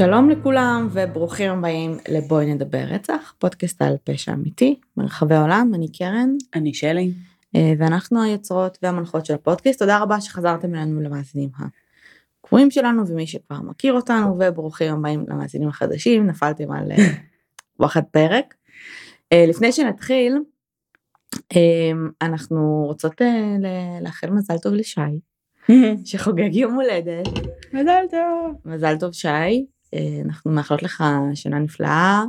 שלום לכולם וברוכים הבאים לבואי נדבר רצח, פודקאסט על פשע אמיתי מרחבי העולם, אני קרן אני שלי. אה, ואנחנו היוצרות והמנחות של הפודקאסט, תודה רבה שחזרתם אלינו למאזינים הקבועים שלנו ומי שכבר מכיר אותנו וברוכים הבאים למאזינים החדשים, נפלתם על אה, וואחד פרק. אה, לפני שנתחיל, אנחנו רוצות לאחל מזל טוב לשי. שחוגג יום הולדת. מזל טוב. מזל טוב שי, אנחנו מאחלות לך שנה נפלאה,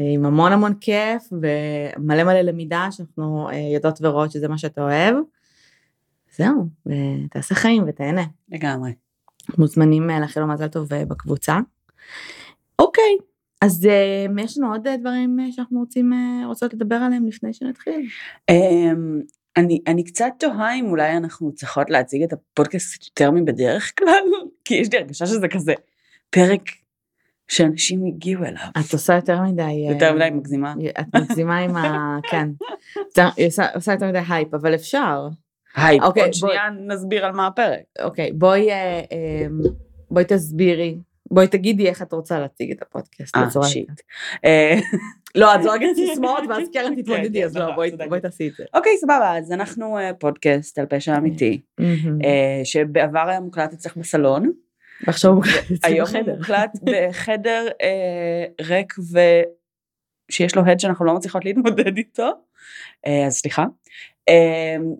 אה, עם המון המון כיף ומלא מלא למידה שאנחנו אה, יודעות ורואות שזה מה שאתה אוהב. זהו, ותעשה חיים ותהנה. לגמרי. מוזמנים לאחל לו מזל טוב בקבוצה. אוקיי, אז יש לנו עוד דברים שאנחנו רוצים, רוצות לדבר עליהם לפני שנתחיל. אמ, אני, אני קצת תוהה אם אולי אנחנו צריכות להציג את הפודקאסט יותר מבדרך כלל, כי יש לי הרגשה שזה כזה פרק שאנשים הגיעו אליו. את עושה יותר מדי... יותר מדי מגזימה. את מגזימה עם ה... כן. היא עושה, יותר מדי הייפ, אבל אפשר. הייפ, אוקיי, עוד. שנייה נסביר על מה הפרק. אוקיי, בואי, אה, אה, בואי תסבירי בואי תגידי איך את רוצה להציג את הפודקאסט. אה, shit. לא, את זורקת סיסמאות ואז קרן כן, תתמודדי, אז כן, לא, נכון, בואי תעשי את זה. אוקיי, סבבה, אז אנחנו אה, פודקאסט על פשע אמיתי, אה, שבעבר היה מוקלט אצלך בסלון. ועכשיו הוא מוקלט. היום הוא מוקלט בחדר אה, ריק ושיש לו הד שאנחנו לא מצליחות להתמודד איתו, אז סליחה.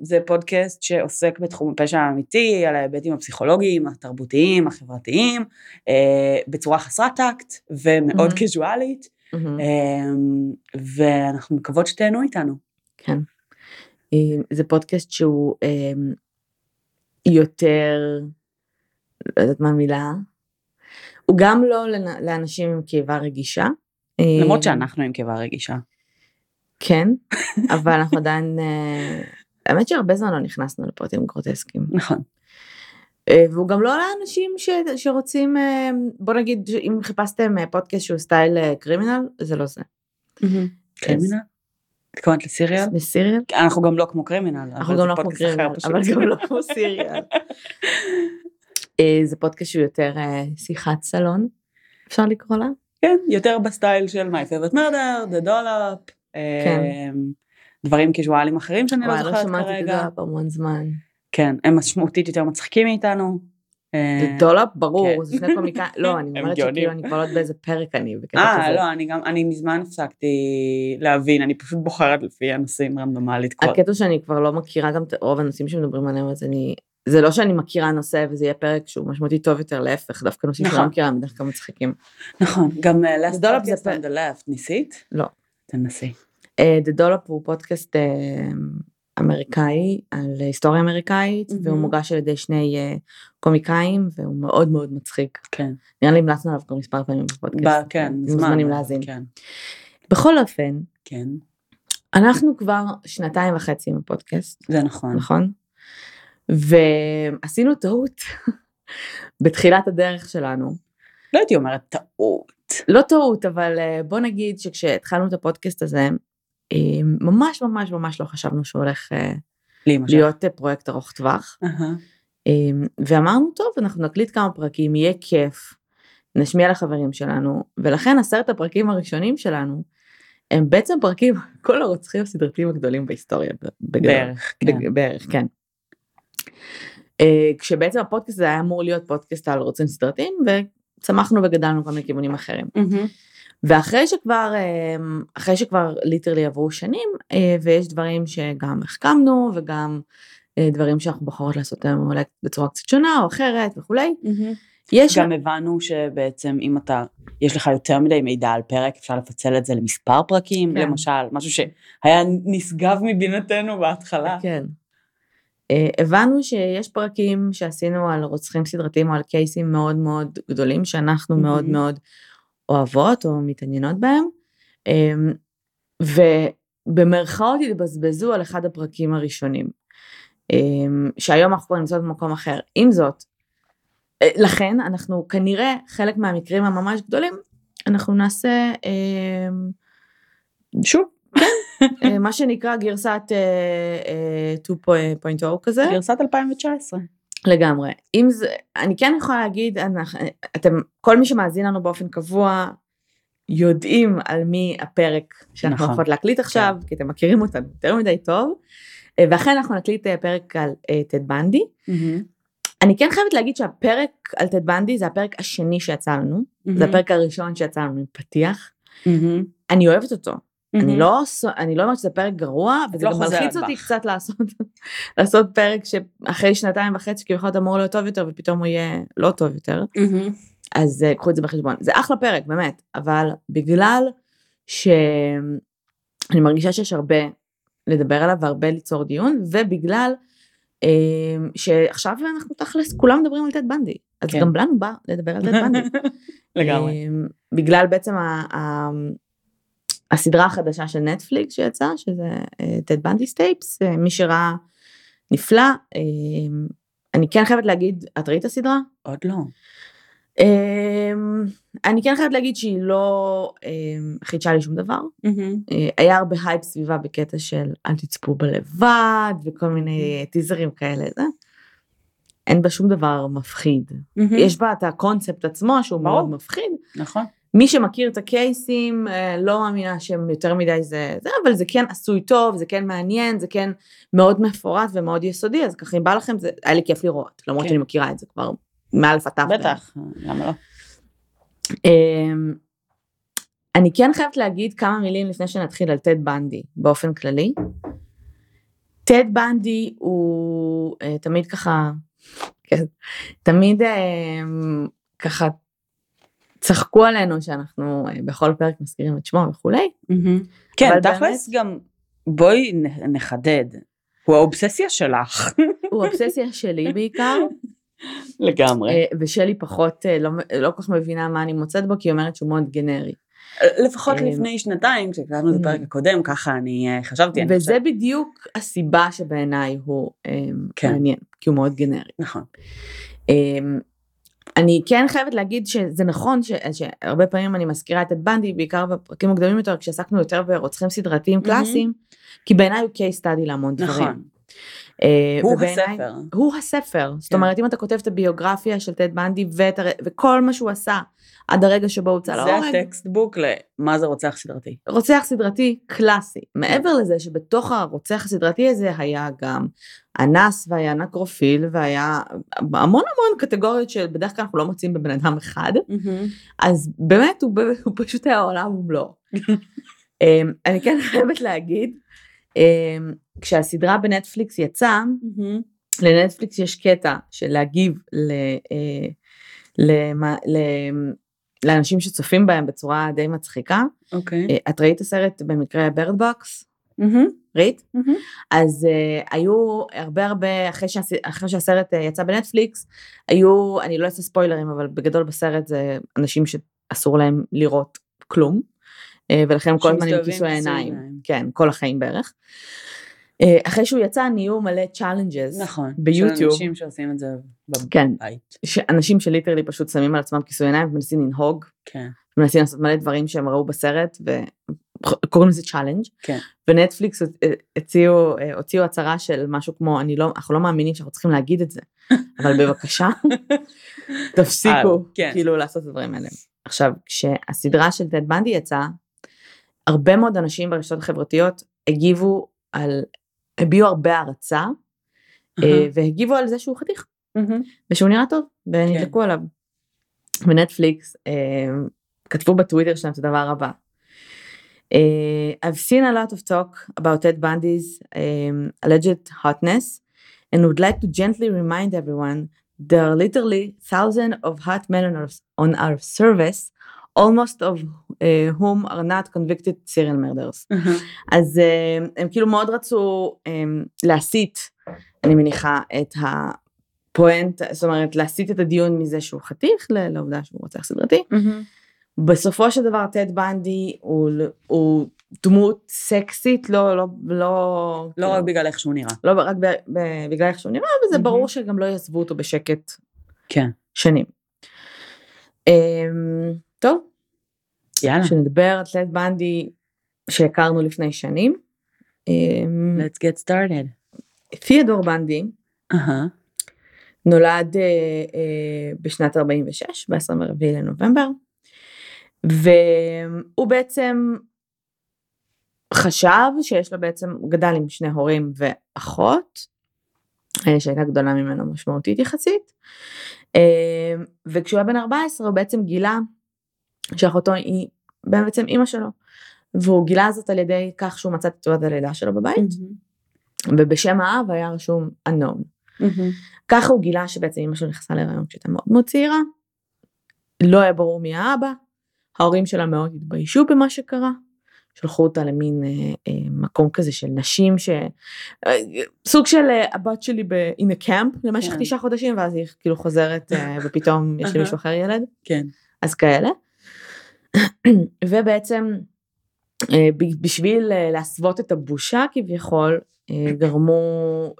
זה פודקאסט שעוסק בתחום הפשע האמיתי, על ההיבטים הפסיכולוגיים, התרבותיים, החברתיים, בצורה חסרת טקט ומאוד קזואלית. Mm-hmm. ואנחנו מקוות שתהנו איתנו. כן. אמ, זה פודקאסט שהוא אמ, יותר, לא יודעת מה המילה, הוא גם לא לאנשים עם קיבה רגישה. למרות שאנחנו עם קיבה רגישה. כן, אבל אנחנו עדיין, אה, האמת שהרבה זמן לא נכנסנו לפרטים גרוטסקיים. נכון. אה, והוא גם לא לאנשים ש, שרוצים, אה, בוא נגיד, אם חיפשתם אה, פודקאסט שהוא סטייל Criminal, זה לא זה. Criminal? התכוונת ל Serial? ל Serial? אנחנו גם לא כמו Criminal. אנחנו גם לא כמו Criminal, אבל גם לא כמו Serial. זה פודקאסט שהוא יותר שיחת סלון, אפשר לקרוא לה? כן, יותר בסטייל של My Favorite Murder, The Dollop, כן. דברים קיזואליים אחרים שאני לא זוכרת כרגע. וואי, לא שמעתי את ה Dollop המון זמן. כן, הם משמעותית יותר מצחיקים מאיתנו. אה, Dollop ברור, כן. זה שני קומיקאים, לא, אני אומרת שכאילו אני כבר לא יודעת באיזה פרק אני בקטע אה, כזה. אה, לא, אני גם, אני מזמן הפסקתי להבין, אני פשוט בוחרת לפי הנושאים רנדומלית. הקטע שאני כבר לא מכירה גם את רוב הנושאים שמדברים עליהם, אז אני, זה לא שאני מכירה נושא וזה יהיה פרק שהוא משמעותי טוב יותר, להפך, דווקא נושאים לא נכון. מכירה הם בדרך כלל מצחיקים. נכון, גם uh, last podcast on the left, ניסית? לא. תנסי. The Dollop הוא פודקאסט אמריקאי על היסטוריה אמריקאית mm-hmm. והוא מוגש על ידי שני קומיקאים והוא מאוד מאוד מצחיק. כן. נראה לי המלצנו עליו כבר מספר פעמים בפודקאסט. כן, מוזמנים להאזין. כן. בכל אופן. כן. אנחנו כבר שנתיים וחצי עם הפודקאסט. זה נכון. נכון? ועשינו טעות בתחילת הדרך שלנו. לא הייתי אומרת טעות. לא טעות, אבל אה, בוא נגיד שכשהתחלנו את הפודקאסט הזה, אמ, ממש ממש ממש לא חשבנו שהוא הולך אה, להיות אה, פרויקט ארוך טווח. אמ, ואמרנו טוב אנחנו נקליט כמה פרקים יהיה כיף נשמיע לחברים שלנו ולכן עשרת הפרקים הראשונים שלנו הם בעצם פרקים כל הרוצחים הסדרתיים הגדולים בהיסטוריה בערך כן. בערך כן. אה, כשבעצם הפודקאסט הזה היה אמור להיות פודקאסט על רוצחים סדרתיים וצמחנו וגדלנו כל מיני כיוונים אחרים. ואחרי שכבר, אמ, אחרי שכבר ליטרלי עברו שנים, אה, ויש דברים שגם החכמנו וגם אה, דברים שאנחנו בוחרות לעשות היום אולי בצורה קצת שונה או אחרת וכולי. יש גם הבנו שבעצם אם אתה, יש לך יותר מדי מידע על פרק, אפשר לפצל את זה למספר פרקים, כן. למשל, משהו שהיה נשגב מבינתנו בהתחלה. כן. Uh, הבנו שיש פרקים שעשינו על רוצחים סדרתיים או על קייסים מאוד מאוד גדולים, שאנחנו mm-hmm. מאוד מאוד אוהבות או מתעניינות בהם, אמ, ובמרכאות התבזבזו על אחד הפרקים הראשונים, אמ, שהיום אנחנו כבר נמצאות במקום אחר. עם זאת, אה, לכן אנחנו כנראה חלק מהמקרים הממש גדולים, אנחנו נעשה אמ, שוב, אה, מה שנקרא גרסת 2.0 אה, כזה. גרסת 2019. לגמרי. אם זה, אני כן יכולה להגיד, אנחנו, אתם, כל מי שמאזין לנו באופן קבוע, יודעים על מי הפרק שאנחנו נכון. הולכות להקליט עכשיו, כן. כי אתם מכירים אותנו יותר מדי טוב, אה, ואכן אנחנו נקליט אה, פרק על טד בנדי. Mm-hmm. אני כן חייבת להגיד שהפרק על טד בנדי זה הפרק השני שיצא לנו, mm-hmm. זה הפרק הראשון שיצא לנו עם פתיח. Mm-hmm. אני אוהבת אותו. Mm-hmm. אני לא אני לא אומרת שזה פרק גרוע וזה לא גם מלחיץ אותי קצת לעשות לעשות פרק שאחרי שנתיים וחצי כביכול אמור להיות טוב יותר ופתאום הוא יהיה לא טוב יותר. Mm-hmm. אז uh, קחו את זה בחשבון זה אחלה פרק באמת אבל בגלל שאני מרגישה שיש הרבה לדבר עליו והרבה ליצור דיון ובגלל um, שעכשיו אנחנו תכלס כולם מדברים על טד בנדי אז כן. גם לנו בא לדבר על טד בנדי. לגמרי. Um, בגלל בעצם ה, הסדרה החדשה של נטפליקס שיצאה שזה טד בנדי Tapes מי שראה נפלא um, אני כן חייבת להגיד את ראית הסדרה? עוד לא. אמ, אני כן חייבת להגיד שהיא לא אמ, חידשה לי שום דבר. אה, היה הרבה הייפ סביבה בקטע של אל תצפו בלבד וכל מיני טיזרים כאלה. אין בה שום דבר מפחיד. יש בה את הקונספט עצמו שהוא מאוד מפחיד. נכון. מי שמכיר את הקייסים אה, לא מאמינה שהם יותר מדי זה, זה, אבל זה כן עשוי טוב, זה כן מעניין, זה כן מאוד מפורט ומאוד יסודי, אז ככה אם בא לכם זה היה לי כיף לראות, למרות כן. שאני מכירה את זה כבר מאלף עד בטח, למה לא? אמ, אני כן חייבת להגיד כמה מילים לפני שנתחיל על טד בנדי באופן כללי. טד בנדי הוא uh, תמיד ככה, כן, תמיד uh, ככה צחקו עלינו שאנחנו uh, בכל פרק מזכירים את שמו וכולי. כן, תכלס. גם בואי נחדד, הוא האובססיה שלך. הוא האובססיה שלי בעיקר. לגמרי. אה, ושלי פחות, אה, לא, לא כל כך מבינה מה אני מוצאת בו, כי היא אומרת שהוא מאוד גנרי. לפחות אה, לפני שנתיים, כשכתבנו את הפרק הקודם, ככה אני חשבתי. וזה בדיוק הסיבה שבעיניי הוא כן. מעניין, כי הוא מאוד גנרי. נכון. אני כן חייבת להגיד שזה נכון ש, שהרבה פעמים אני מזכירה את בנדי, בעיקר בפרקים מוקדמים יותר, כשעסקנו יותר ברוצחים סדרתיים קלאסיים, כי בעיניי הוא case study להמון דברים. נכון. אה, הוא הספר. הוא הספר. זאת כן. אומרת, אם אתה כותב את הביוגרפיה של טד בנדי וכל מה שהוא עשה עד הרגע שבו הוצא להורג. זה הטקסטבוק למה זה רוצח סדרתי. רוצח סדרתי קלאסי. מעבר לזה שבתוך הרוצח הסדרתי הזה היה גם אנס והיה נקרופיל והיה המון המון קטגוריות שבדרך כלל אנחנו לא מוצאים בבן אדם אחד. אז באמת הוא, הוא פשוט היה עולם ומלואו. אמ, אני כן חייבת להגיד כשהסדרה בנטפליקס יצאה, mm-hmm. לנטפליקס יש קטע של להגיב ל, אה, ל, ל, לאנשים שצופים בהם בצורה די מצחיקה. אוקיי. Okay. את ראית הסרט במקרה Bird Box? Mm-hmm. ראית? Mm-hmm. אז uh, היו הרבה הרבה, אחרי, שהס... אחרי שהסרט uh, יצא בנטפליקס, היו, אני לא אעשה ספוילרים, אבל בגדול בסרט זה אנשים שאסור להם לראות כלום. אה, ולכן כל הזמן עם כיסוי העיניים, כן, כל החיים בערך. אה, אחרי שהוא יצא נהיו מלא challenges נכון, ביוטיוב. של אנשים שעושים את זה בבית. כן, אנשים ש literally פשוט שמים על עצמם כיסוי עיניים ומנסים לנהוג. כן. מנסים לעשות מלא דברים שהם ראו בסרט וקוראים לזה challenge. כן. ונטפליקס הציעו, אה, הוציאו הצהרה של משהו כמו אני לא, אנחנו לא מאמינים שאנחנו צריכים להגיד את זה, אבל בבקשה תפסיקו כן. כאילו לעשות את הדברים האלה. עכשיו כשהסדרה של טד בנדי יצאה הרבה מאוד אנשים ברשתות החברתיות הגיבו על, הביעו הרבה הערצה, uh-huh. והגיבו על זה שהוא חתיך, uh-huh. ושהוא נראה טוב, ונדלקו כן. עליו. בנטפליקס uh, כתבו בטוויטר שלהם את הדבר הבא. Uh, I've seen a lot of talk about Ted Bundy's um, alleged hotness and would like to gently remind everyone there are literally thousands of hot men on our, on our service almost of uh, whom are not convicted serial murders. Mm-hmm. אז uh, הם כאילו מאוד רצו um, להסיט, אני מניחה, את הפואנט, זאת אומרת להסיט את הדיון מזה שהוא חתיך לעובדה שהוא רוצח סדרתי. Mm-hmm. בסופו של דבר טד בנדי הוא, הוא דמות סקסית לא לא לא לא רק בגלל איך שהוא נראה לא רק ב, ב, בגלל איך שהוא נראה וזה mm-hmm. ברור שגם לא יעזבו אותו בשקט כן שנים. Um, טוב. יאללה. שנדבר על טלט בנדי שהכרנו לפני שנים. אמ, Let's get started. תיאדור בנדי uh-huh. נולד אה, אה, בשנת 46, ב-24 לנובמבר, והוא בעצם חשב שיש לו בעצם, הוא גדל עם שני הורים ואחות, שהייתה גדולה ממנו משמעותית יחסית, אה, וכשהוא היה בן 14 הוא בעצם גילה שאחותו היא בעצם אימא שלו, והוא גילה זאת על ידי כך שהוא מצא את תעודת הלידה שלו בבית, mm-hmm. ובשם האב היה רשום unknown. Mm-hmm. ככה הוא גילה שבעצם אמא שלו נכנסה להיריון כשהייתה מאוד מאוד צעירה, לא היה ברור מי האבא, ההורים שלה מאוד התביישו במה שקרה, שלחו אותה למין אה, אה, מקום כזה של נשים ש... אה, סוג של אה, הבת שלי ב-in a camp למשך כן. תשעה חודשים ואז היא כאילו חוזרת אה, ופתאום יש למישהו אחר ילד. כן. אז כאלה. ובעצם אה, בשביל אה, להסוות את הבושה כביכול, אה, גרמו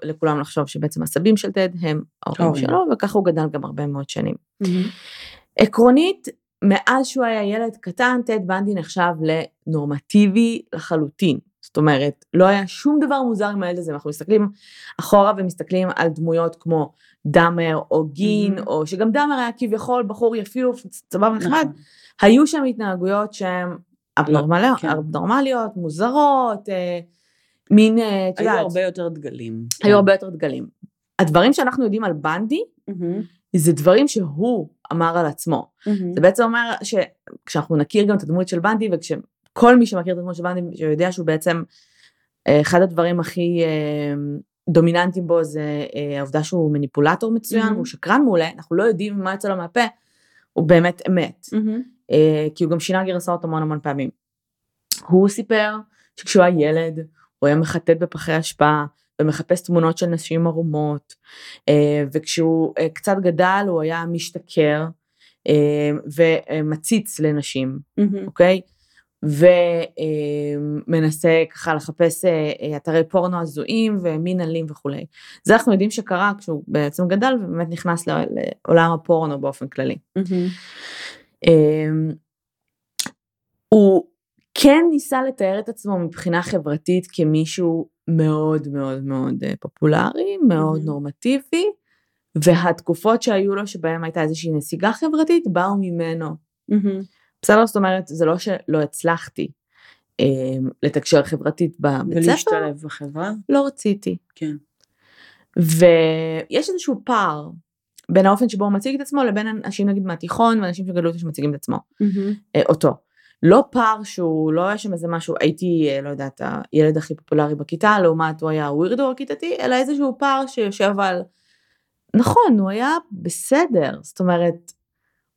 לכולם לחשוב שבעצם הסבים של טד הם ההורים שלו, וככה הוא גדל גם הרבה מאוד שנים. עקרונית, מאז שהוא היה ילד קטן, טד בנדי נחשב לנורמטיבי לחלוטין. זאת אומרת, לא היה שום דבר מוזר עם הילד הזה, אנחנו מסתכלים אחורה ומסתכלים על דמויות כמו דאמר או גין, mm-hmm. או שגם דאמר היה כביכול בחור יפיוף, סבבה נחמד, נכון. היו שם התנהגויות שהן אבנורמליות, כן. אבנורמליות, מוזרות, אה, מין, אה, את יודעת. היו הרבה יותר דגלים. היו כן. הרבה יותר דגלים. הדברים שאנחנו יודעים על בנדי, mm-hmm. זה דברים שהוא אמר על עצמו. Mm-hmm. זה בעצם אומר שכשאנחנו נכיר גם את הדמות של בנדי, וכשכל מי שמכיר את הדמות של בנדי, שיודע שהוא בעצם, אה, אחד הדברים הכי דומיננטיים בו זה העובדה שהוא מניפולטור מצוין, mm-hmm. הוא שקרן מעולה, אנחנו לא יודעים מה יצא לו מהפה, הוא באמת אמת. Mm-hmm. אה, כי הוא גם שינה גרסאות המון המון פעמים. הוא סיפר שכשהוא היה ילד הוא היה מחטט בפחי אשפה ומחפש תמונות של נשים ערומות אה, וכשהוא אה, קצת גדל הוא היה משתכר ומציץ לנשים, mm-hmm. אוקיי? ומנסה ככה לחפש אתרי פורנו הזויים ומין אלים וכולי. זה אנחנו יודעים שקרה כשהוא בעצם גדל ובאמת נכנס לעולם הפורנו באופן כללי. Mm-hmm. הוא כן ניסה לתאר את עצמו מבחינה חברתית כמישהו מאוד מאוד מאוד אה, פופולרי, מאוד mm-hmm. נורמטיבי, והתקופות שהיו לו שבהם הייתה איזושהי נסיגה חברתית באו ממנו. Mm-hmm. בסדר? זאת אומרת, זה לא שלא הצלחתי אה, לתקשר חברתית בבית ספר. ולהשתלב בחברה? לא רציתי. כן. ויש איזשהו פער בין האופן שבו הוא מציג את עצמו לבין אנשים נגיד מהתיכון ואנשים שגדלו אותו שמציגים את עצמו, mm-hmm. אותו. לא פער שהוא לא היה שם איזה משהו הייתי אה, לא יודעת הילד הכי פופולרי בכיתה לעומת הוא היה ווירדו הכיתתי אלא איזשהו פער שיושב על נכון הוא היה בסדר זאת אומרת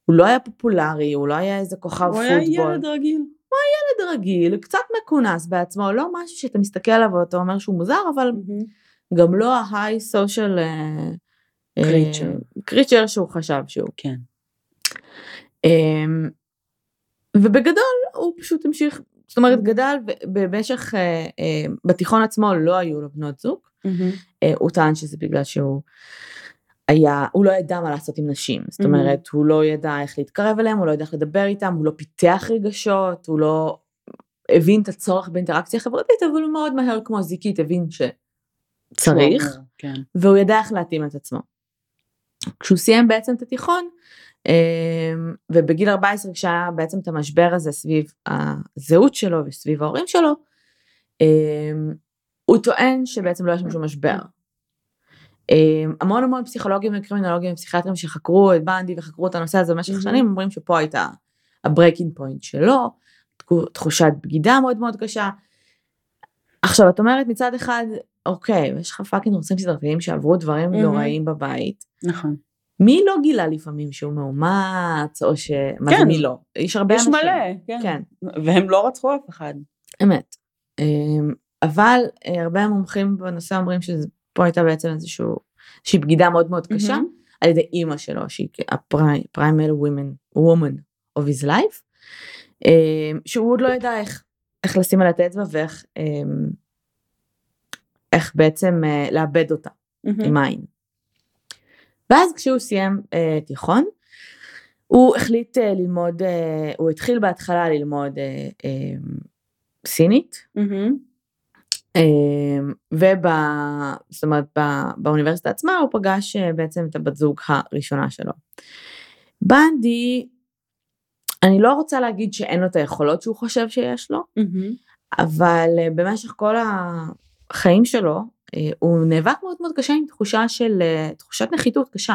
הוא לא היה פופולרי הוא לא היה איזה כוכב הוא פוטבול. הוא היה ילד רגיל. הוא היה ילד רגיל קצת מכונס בעצמו לא משהו שאתה מסתכל עליו ואתה אומר שהוא מוזר אבל mm-hmm. גם לא ההיי סושיאל. קריצ'ר. קריצ'ר שהוא חשב שהוא. כן. אמ, ובגדול הוא פשוט המשיך, זאת אומרת. גדל במשך, אה, אה, בתיכון עצמו לא היו לו בנות זוג, mm-hmm. הוא טען שזה בגלל שהוא היה, הוא לא ידע מה לעשות עם נשים, זאת mm-hmm. אומרת הוא לא ידע איך להתקרב אליהם, הוא לא ידע איך לדבר איתם, הוא לא פיתח רגשות, הוא לא הבין את הצורך באינטראקציה חברתית, אבל הוא מאוד מהר כמו זיקית הבין שצריך, כן. והוא ידע איך להתאים את עצמו. כשהוא סיים בעצם את התיכון, אמ, ובגיל 14 כשהיה בעצם את המשבר הזה סביב הזהות שלו וסביב ההורים שלו, אמ, הוא טוען שבעצם לא יש שם שום משבר. אמ, המון המון פסיכולוגים וקרימינולוגים ופסיכיאטרים שחקרו את בנדי וחקרו את הנושא הזה במשך שנים אומרים שפה הייתה ה breaking point שלו, תחושת בגידה מאוד מאוד קשה. עכשיו את אומרת מצד אחד אוקיי, יש לך פאקינג רוצים סדרתיים שעברו דברים. נוראים בבית. נכון. מי לא גילה לפעמים שהוא מאומץ, או ש... מה כן. זה מי לא? יש הרבה אנשים. יש מלא, כן. כן. והם לא רצחו אף אחד. אמת. אמ, אבל אה, הרבה מומחים בנושא אומרים שפה הייתה בעצם איזושהי שהיא בגידה מאוד מאוד קשה, mm-hmm. על ידי אימא שלו, שהיא הפריימל וומן, וומן of his life, אמ, שהוא עוד לא ידע איך, איך לשים על את האצבע ואיך אמ, איך בעצם uh, לאבד אותה mm-hmm. עם העין. ואז כשהוא סיים uh, תיכון, הוא החליט uh, ללמוד, uh, הוא התחיל בהתחלה ללמוד uh, uh, סינית, mm-hmm. וב... זאת אומרת, באוניברסיטה עצמה הוא פגש בעצם את הבת זוג הראשונה שלו. בנדי, אני לא רוצה להגיד שאין לו את היכולות שהוא חושב שיש לו, mm-hmm. אבל במשך כל החיים שלו, הוא נאבק מאוד מאוד קשה עם תחושה של, תחושת נחיתות קשה.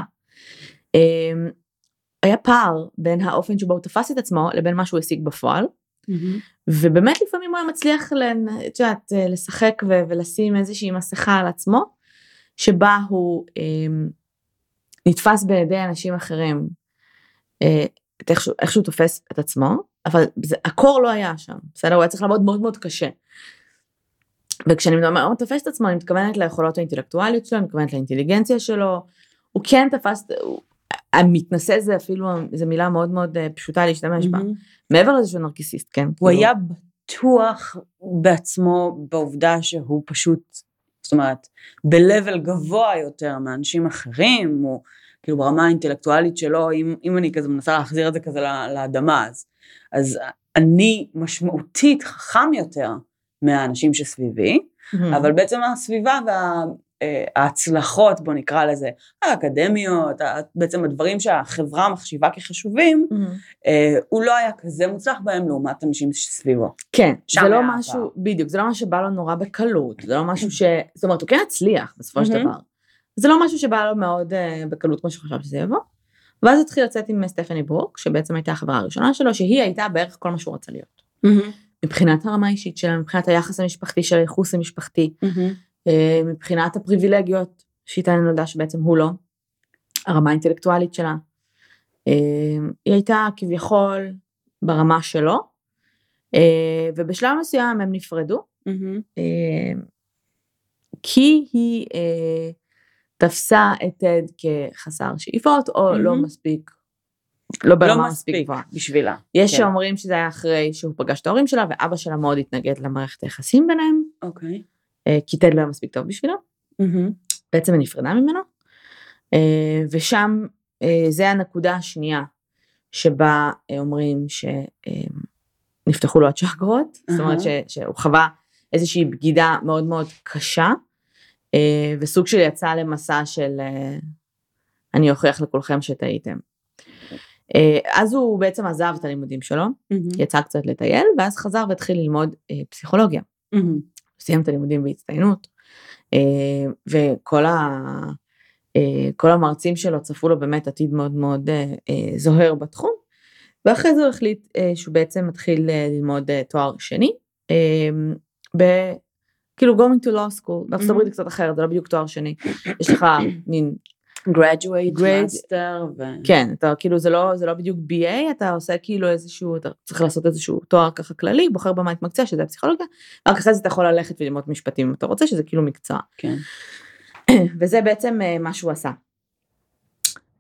היה פער בין האופן שבו הוא תפס את עצמו לבין מה שהוא השיג בפועל. Mm-hmm. ובאמת לפעמים הוא היה מצליח, את יודעת, לשחק ו- ולשים איזושהי מסכה על עצמו, שבה הוא אה, נתפס בידי אנשים אחרים, אה, איך, איך שהוא תופס את עצמו, אבל זה, הקור לא היה שם, בסדר? הוא היה צריך לעבוד מאוד מאוד קשה. וכשאני אומרת תופס את עצמו, אני מתכוונת ליכולות האינטלקטואליות שלו, אני מתכוונת לאינטליגנציה שלו, הוא כן תפס, הוא, המתנשא זה אפילו, זו מילה מאוד מאוד אה, פשוטה להשתמש בה. מעבר לזה שהוא נרקיסיסט, כן. הוא היה בטוח בעצמו בעובדה שהוא פשוט, זאת אומרת, ב-level גבוה יותר מאנשים אחרים, או כאילו ברמה האינטלקטואלית שלו, אם, אם אני כזה מנסה להחזיר את זה כזה לאדמה, אז, אז אני משמעותית חכם יותר מהאנשים שסביבי, mm-hmm. אבל בעצם הסביבה וה... אה, ההצלחות, בוא נקרא לזה, האקדמיות, בעצם הדברים שהחברה מחשיבה כחשובים, mm-hmm. הוא לא היה כזה מוצלח בהם לעומת אנשים שסביבו. כן, זה לא משהו, הפעם. בדיוק, זה לא משהו שבא לו נורא בקלות, זה לא משהו ש... זאת אומרת, הוא כן הצליח בסופו של. דבר. זה לא משהו שבא לו מאוד uh, בקלות כמו שחשב שזה יבוא. ואז התחיל לצאת עם סטפני ברוק, שבעצם הייתה החברה הראשונה שלו, שהיא הייתה בערך כל מה שהוא רצה להיות. מבחינת הרמה האישית שלה, מבחינת היחס המשפחתי של הייחוס המשפחתי. Mm-hmm. אה, מבחינת הפריבילגיות שאיתן נולדה שבעצם הוא לא, הרמה האינטלקטואלית שלה. אה, היא הייתה כביכול ברמה שלו, אה, ובשלב מסוים הם נפרדו, mm-hmm. כי היא תפסה את טד כחסר שאיפות, או mm-hmm. לא מספיק לא ברמה לא מספיק גבוהה. בשבילה. יש כן. שאומרים שזה היה אחרי שהוא פגש את ההורים שלה, ואבא שלה מאוד התנגד למערכת היחסים ביניהם. אוקיי. Okay. אה, כי טד לא היה מספיק טוב בשבילו, mm-hmm. בעצם היא נפרדה ממנו, אה, ושם אה, זה הנקודה השנייה שבה אומרים שנפתחו לו הצ'קרות, mm-hmm. זאת אומרת שהוא חווה איזושהי בגידה מאוד מאוד קשה, וסוג של יצא למסע של אני אוכיח לכולכם שטעיתם. אז הוא בעצם עזב את הלימודים שלו, mm-hmm. יצא קצת לטייל, ואז חזר והתחיל ללמוד פסיכולוגיה. Mm-hmm. סיים את הלימודים בהצטיינות, אה, וכל ה... אה, כל המרצים שלו צפו לו באמת עתיד מאוד מאוד אה, זוהר בתחום, ואחרי זה הוא החליט שהוא בעצם מתחיל ללמוד תואר שני, ב... כאילו going to law school, בארצות הברית זה קצת אחרת, זה לא בדיוק תואר שני, יש לך מין graduate, master. ו... כן, אתה כאילו זה לא, זה לא בדיוק BA, אתה עושה כאילו איזשהו, אתה צריך לעשות איזשהו תואר ככה כללי, בוחר במה התמקצע, שזה הפסיכולוגיה, רק אחרי זה אתה יכול ללכת וללמוד משפטים אם אתה רוצה, שזה כאילו מקצוע. כן. וזה בעצם אה, מה שהוא עשה.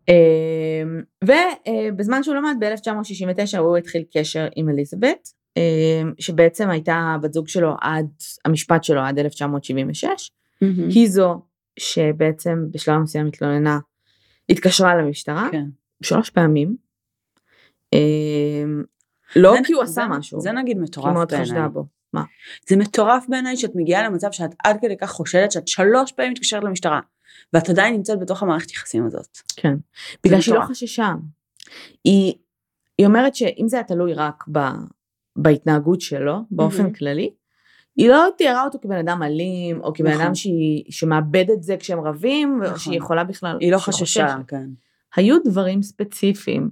אמ, ובזמן שהוא למד ב-1969 הוא התחיל קשר עם אליזבת, אמ, שבעצם הייתה בת זוג שלו עד, המשפט שלו עד 1976. Mm-hmm. היא זו שבעצם בשלב מסוים התלוננה, התקשרה למשטרה, כן. שלוש פעמים. אמ, לא כי הוא עשה משהו. זה נגיד מטורף בעיניי. מה? זה מטורף בעיניי שאת מגיעה למצב שאת עד כדי כך חושדת שאת שלוש פעמים מתקשרת למשטרה, ואת עדיין נמצאת בתוך המערכת יחסים הזאת. כן. בגלל שהיא לא חששה. היא, היא אומרת שאם זה היה תלוי רק ב, בהתנהגות שלו, באופן mm-hmm. כללי, היא לא תיארה אותו כבן אדם אלים, או כבן נכון. אדם שהיא, שמאבד את זה כשהם רבים, נכון. שהיא יכולה בכלל... היא לא חששה, כן. היו דברים ספציפיים,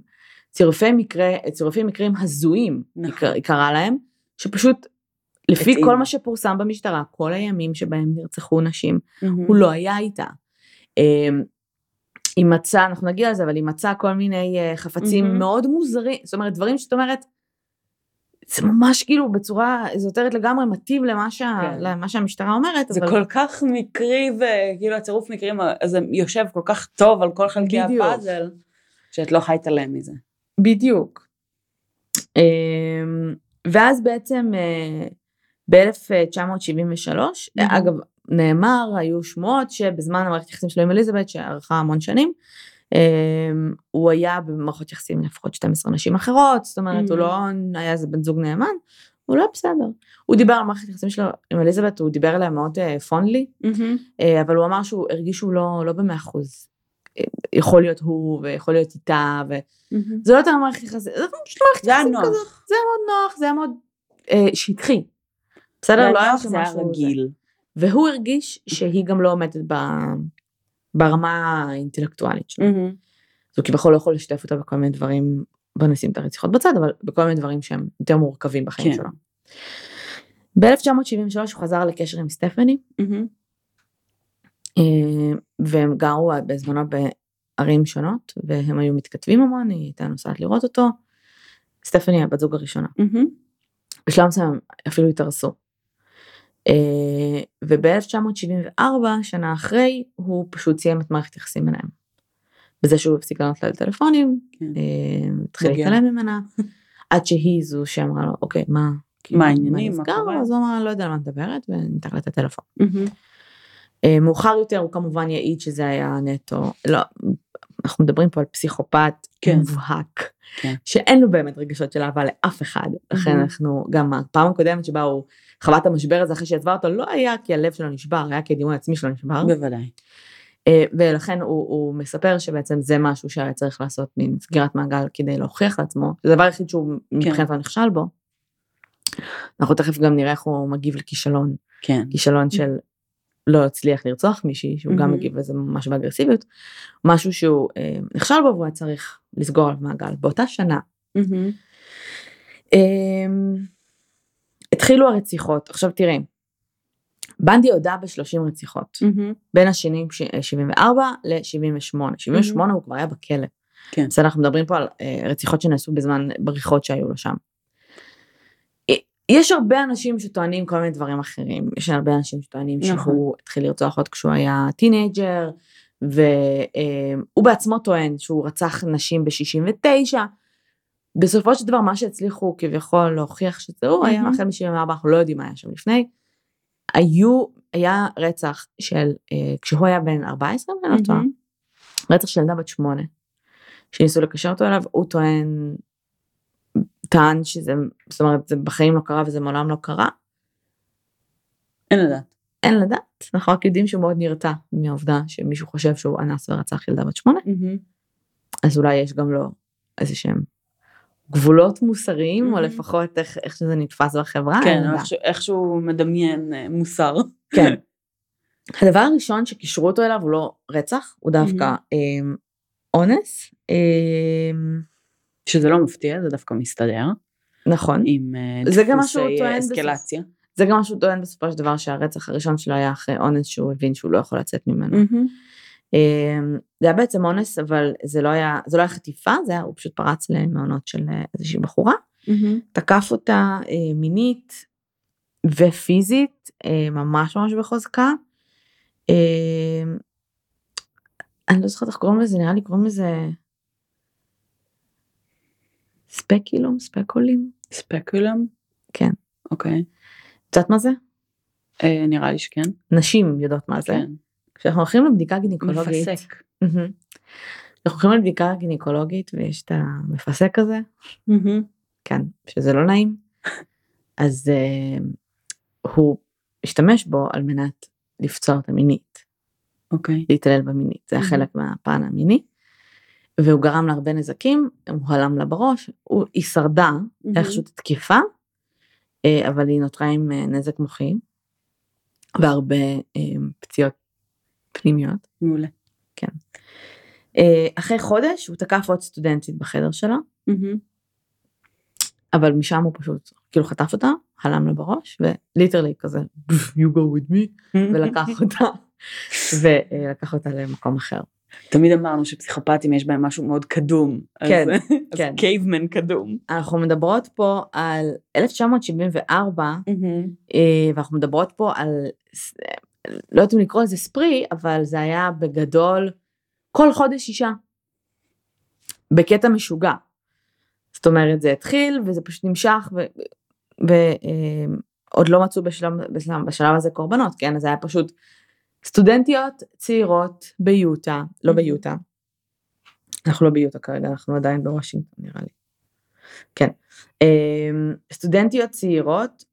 צירופי מקרה, צירופי מקרים הזויים, נכון. היא קראה להם, שפשוט, לפי כל עם. מה שפורסם במשטרה, כל הימים שבהם נרצחו נשים, mm-hmm. הוא לא היה איתה. אמ, היא מצאה, אנחנו נגיע לזה, אבל היא מצאה כל מיני אה, חפצים mm-hmm. מאוד מוזרים, זאת אומרת, דברים שאת אומרת, זה ממש כאילו בצורה אזוטרית לגמרי מתאים למה, שה, כן. למה שהמשטרה אומרת. זה אבל... כל כך מקרי וכאילו הצירוף מקרים הזה יושב כל כך טוב על כל חלקי בדיוק. הפאזל, שאת לא יכולה להתעלם מזה. בדיוק. אמ, ואז בעצם אה, ב-1973, mm-hmm. אגב, נאמר, היו שמועות שבזמן המערכת יחסים שלו עם אליזבת, שארכה המון שנים, הוא היה במערכות יחסים לפחות 12 נשים אחרות, זאת אומרת, mm. הוא לא היה איזה בן זוג נאמן, הוא לא בסדר. הוא דיבר על מערכת היחסים שלו עם אליזבת, הוא דיבר עליה מאוד פונדלי, uh, uh, אבל הוא אמר שהוא הרגיש שהוא לא, לא במאה אחוז. יכול להיות הוא ויכול להיות איתה וזה mm-hmm. לא יותר מערכת יחסים, זה פשוט מערכת יחסים כזאת, זה היה מאוד נוח, זה היה מאוד אה, שטחי. בסדר? לא היה זה היה רגיל. והוא הרגיש שהיא גם לא עומדת ב, ברמה האינטלקטואלית שלו. אז הוא כביכול לא יכול לשתף אותה בכל מיני דברים, בוא נשים את הרציחות בצד, אבל בכל מיני דברים שהם יותר מורכבים בחיים כן. שלו. ב-1973 הוא חזר לקשר עם סטפני, mm-hmm. והם גרו בזמנו בערים שונות, והם היו מתכתבים המון, היא הייתה נוסעת לראות אותו. סטפני הבת זוג הראשונה. בשלב מסוים אפילו התארסו. אה, וב-1974, שנה אחרי, הוא פשוט סיים את מערכת יחסים ביניהם. בזה שהוא הפסיק לענות לה לטלפונים, כן. אה, התחיל להתעלם ממנה, עד שהיא זו שאמרה לו, אוקיי, מה, כאילו, מה העניינים, מה קורה? אז הוא אמר, לא יודע על מה את מדברת, וניתח לה את הטלפון. אה, מאוחר יותר הוא כמובן יעיד שזה היה נטו, לא, אנחנו מדברים פה על פסיכופת כן. מובהק, כן. שאין לו באמת רגשות של אהבה לאף אחד, לכן אנחנו, גם הפעם הקודמת שבה הוא חווה את המשבר הזה אחרי שעזבה אותו, לא היה כי הלב שלו נשבר, היה כי הדימוי העצמי שלו נשבר. בוודאי. אה, ולכן הוא, הוא מספר שבעצם זה משהו שהיה צריך לעשות מין סגירת מעגל כדי להוכיח לעצמו, זה הדבר היחיד שהוא כן. מבחינתו נכשל בו. אנחנו תכף גם נראה איך הוא מגיב לכישלון. כן. כישלון של לא הצליח לרצוח מישהי, שהוא mm-hmm. גם מגיב לזה ממש באגרסיביות, משהו שהוא אה, נכשל בו והוא היה צריך לסגור עליו מעגל. באותה שנה mm-hmm. אה, התחילו הרציחות, עכשיו תראי, בנדי הודה ב-30 רציחות, mm-hmm. בין השנים 74 ל-78, 78 mm-hmm. הוא כבר היה בכלא. כן. אז אנחנו מדברים פה על אה, רציחות שנעשו בזמן בריחות שהיו לו שם. יש הרבה אנשים שטוענים כל מיני דברים אחרים, יש הרבה אנשים שטוענים נכון. שהוא התחיל לרצוח עוד כשהוא היה teenager, והוא בעצמו טוען שהוא רצח נשים ב-69. בסופו של דבר מה שהצליחו כביכול להוכיח שזה הוא היה החל מ-74, אנחנו לא יודעים מה היה שם לפני. היו, היה רצח של, אה, כשהוא היה בן 14, אם אני לא טועה, רצח של ילדה בת שמונה, שניסו לקשר אותו אליו, הוא טוען טען שזה, זאת אומרת, זה בחיים לא קרה וזה מעולם לא קרה. אין לדעת. אין לדעת, אנחנו רק יודעים שהוא מאוד נרתע מהעובדה שמישהו חושב שהוא אנס ורצח ילדה בת שמונה, mm-hmm. אז אולי יש גם לו איזה שהם גבולות מוסריים, mm-hmm. או לפחות איך, איך שזה נתפס בחברה. כן, איכשהו, איכשהו מדמיין אה, מוסר. כן. הדבר הראשון שקישרו אותו אליו הוא לא רצח, הוא דווקא mm-hmm. אה, אונס. אה, שזה לא מפתיע, זה דווקא מסתדר. נכון. עם גם משהו טוען אסקלציה. בסוף, זה גם משהו טוען בסופו של דבר שהרצח הראשון שלו היה אחרי אונס שהוא הבין שהוא לא יכול לצאת ממנו. Mm-hmm. זה היה בעצם אונס אבל זה לא היה זה לא היה חטיפה זה היה הוא פשוט פרץ למעונות של אה, איזושהי בחורה mm-hmm. תקף אותה אה, מינית ופיזית אה, ממש ממש בחוזקה. אה, אני לא זוכרת איך קוראים לזה נראה לי קוראים לזה ספקילום? ספקולים? ספקולום? כן. אוקיי. את יודעת מה זה? אה, נראה לי שכן. נשים יודעות מה זה. כן. כשאנחנו הולכים לבדיקה גינקולוגית. מפסק. אנחנו הולכים לבדיקה גינקולוגית ויש את המפסק הזה. כן, שזה לא נעים. אז uh, הוא השתמש בו על מנת לפצוע אותה מינית. אוקיי. להתעלל במינית, זה היה חלק מהפן המיני. והוא גרם לה הרבה נזקים, הוא הלם לה בראש, הוא, היא שרדה mm-hmm. איכשהו את התקיפה, אה, אבל היא נותרה עם אה, נזק מוחי והרבה אה, פציעות פנימיות. מעולה. כן. אחרי חודש הוא תקף עוד סטודנטית בחדר שלה, mm-hmm. אבל משם הוא פשוט כאילו חטף אותה, הלם לה בראש, וליטרלי כזה, you go with me, ולקח אותה, ולקח אותה למקום אחר. תמיד אמרנו שפסיכופטים יש בהם משהו מאוד קדום. כן, אז, כן. אז קייבמן קדום. אנחנו מדברות פה על 1974, mm-hmm. ואנחנו מדברות פה על, לא יודעת אם לקרוא לזה ספרי, אבל זה היה בגדול כל חודש אישה. בקטע משוגע. זאת אומרת, זה התחיל וזה פשוט נמשך, ועוד אה, לא מצאו בשלב, בשלב, בשלב הזה קורבנות, כן? אז זה היה פשוט סטודנטיות צעירות ביוטה, לא ביוטה, אנחנו לא ביוטה כרגע, אנחנו עדיין בוושינגטון נראה לי. כן. אמ, סטודנטיות צעירות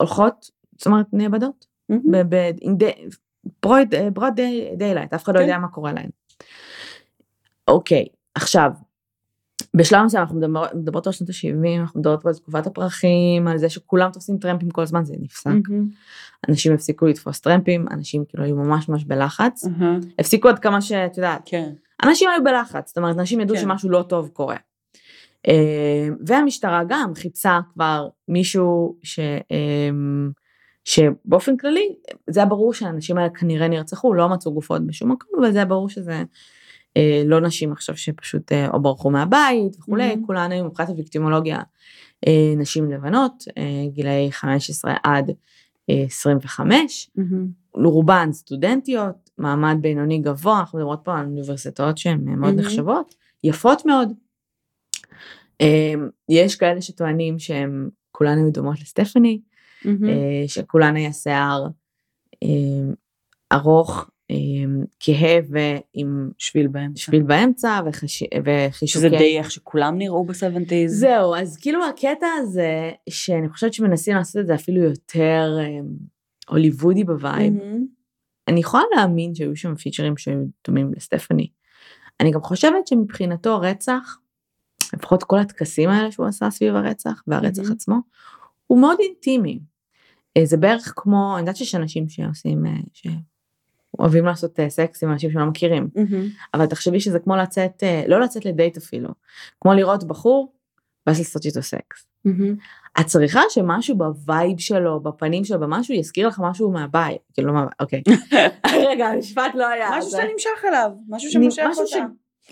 שהולכות, זאת אומרת, נאבדות. broad daylight, אף אחד לא כן. יודע מה קורה להן. אוקיי, עכשיו, בשלב מסוים אנחנו מדברות על שנות ה-70, אנחנו מדברות על תקופת הפרחים, על זה שכולם תופסים טרמפים כל הזמן, זה נפסק. אנשים הפסיקו לתפוס טרמפים, אנשים כאילו היו ממש ממש בלחץ. הפסיקו עד כמה שאת יודעת. כן. אנשים היו בלחץ, זאת אומרת, אנשים ידעו כן. שמשהו לא טוב קורה. אה, והמשטרה גם חיפשה כבר מישהו ש... אה, שבאופן כללי זה היה ברור שהאנשים האלה כנראה נרצחו, לא מצאו גופות בשום מקום, אבל זה היה ברור שזה לא נשים עכשיו שפשוט אה, או ברחו מהבית וכולי, mm-hmm. כולן היו מבחינת הוויקטימולוגיה אה, נשים לבנות, אה, גילאי 15 עד אה, 25, mm-hmm. רובן סטודנטיות, מעמד בינוני גבוה, אנחנו מדברות פה על אוניברסיטאות שהן אה, מאוד mm-hmm. נחשבות, יפות מאוד. אה, יש כאלה שטוענים שהן כולן היו דומות לסטפני, mm-hmm. אה, שכולן היה שיער אה, ארוך כהה ועם שביל באמצע, שביל באמצע וחש... וחישוקי. שזה די איך שכולם נראו ב seventies. זהו, אז כאילו הקטע הזה, שאני חושבת שמנסים לעשות את זה אפילו יותר אמ, הוליוודי ב vibe, mm-hmm. אני יכולה להאמין שהיו שם features שהיו דומים לסטפני. אני גם חושבת שמבחינתו רצח, לפחות כל הטקסים האלה שהוא עשה סביב הרצח, והרצח mm-hmm. עצמו, הוא מאוד אינטימי. אה, זה בערך כמו, אני יודעת שיש אנשים שעושים, אה, ש... אוהבים לעשות אה, סקס עם אנשים שלא מכירים. Mm-hmm. אבל תחשבי שזה כמו לצאת, אה, לא לצאת לדייט אפילו, כמו לראות בחור, ואז לעשות איתו סקס. Mm-hmm. את צריכה שמשהו ב vibe שלו, בפנים שלו, במשהו, יזכיר לך משהו מהבית. כאילו, מה, אוקיי. רגע, המשפט לא היה. משהו שאתה נמשך אליו, משהו שמושך אותה.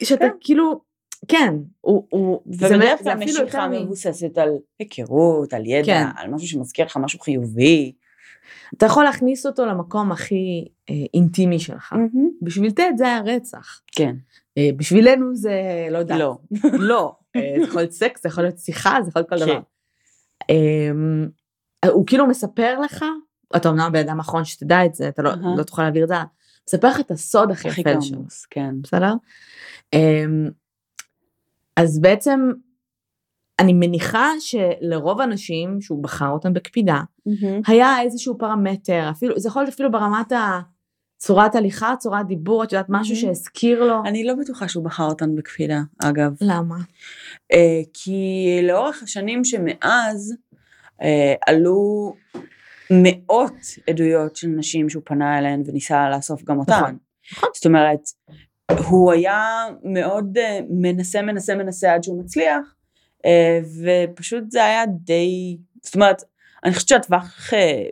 שאתה כן. כאילו, כן, הוא, הוא, ובדרך כלל משיכה מבוססת על היכרות, על ידע, כן. על משהו שמזכיר לך משהו חיובי. אתה יכול להכניס אותו למקום הכי אה, אינטימי שלך. Mm-hmm. בשביל טד זה היה רצח. כן. אה, בשבילנו זה, לא יודע. לא. לא. אה, זה יכול להיות סקס, זה יכול להיות שיחה, זה יכול להיות כל כן. דבר. אה, הוא כאילו מספר לך, אתה אומנם בן אדם אחרון שתדע את זה, אתה לא, uh-huh. לא תוכל להעביר את זה, מספר לך את הסוד הכי יפה שלו. כן. בסדר? אה, אז בעצם אני מניחה שלרוב האנשים שהוא בחר אותם בקפידה, mm-hmm. היה איזשהו פרמטר, אפילו, זה יכול להיות אפילו ברמת צורת הליכה, צורת דיבור, את יודעת, משהו. שהזכיר לו. אני לא בטוחה שהוא בחר אותם בקפידה, אגב. למה? Uh, כי לאורך השנים שמאז uh, עלו מאות עדויות של נשים שהוא פנה אליהן וניסה לאסוף גם אותן. נכון. נכון. זאת אומרת, הוא היה מאוד uh, מנסה, מנסה, מנסה עד שהוא מצליח, ופשוט זה היה די, זאת אומרת, אני חושבת שהטווח אה,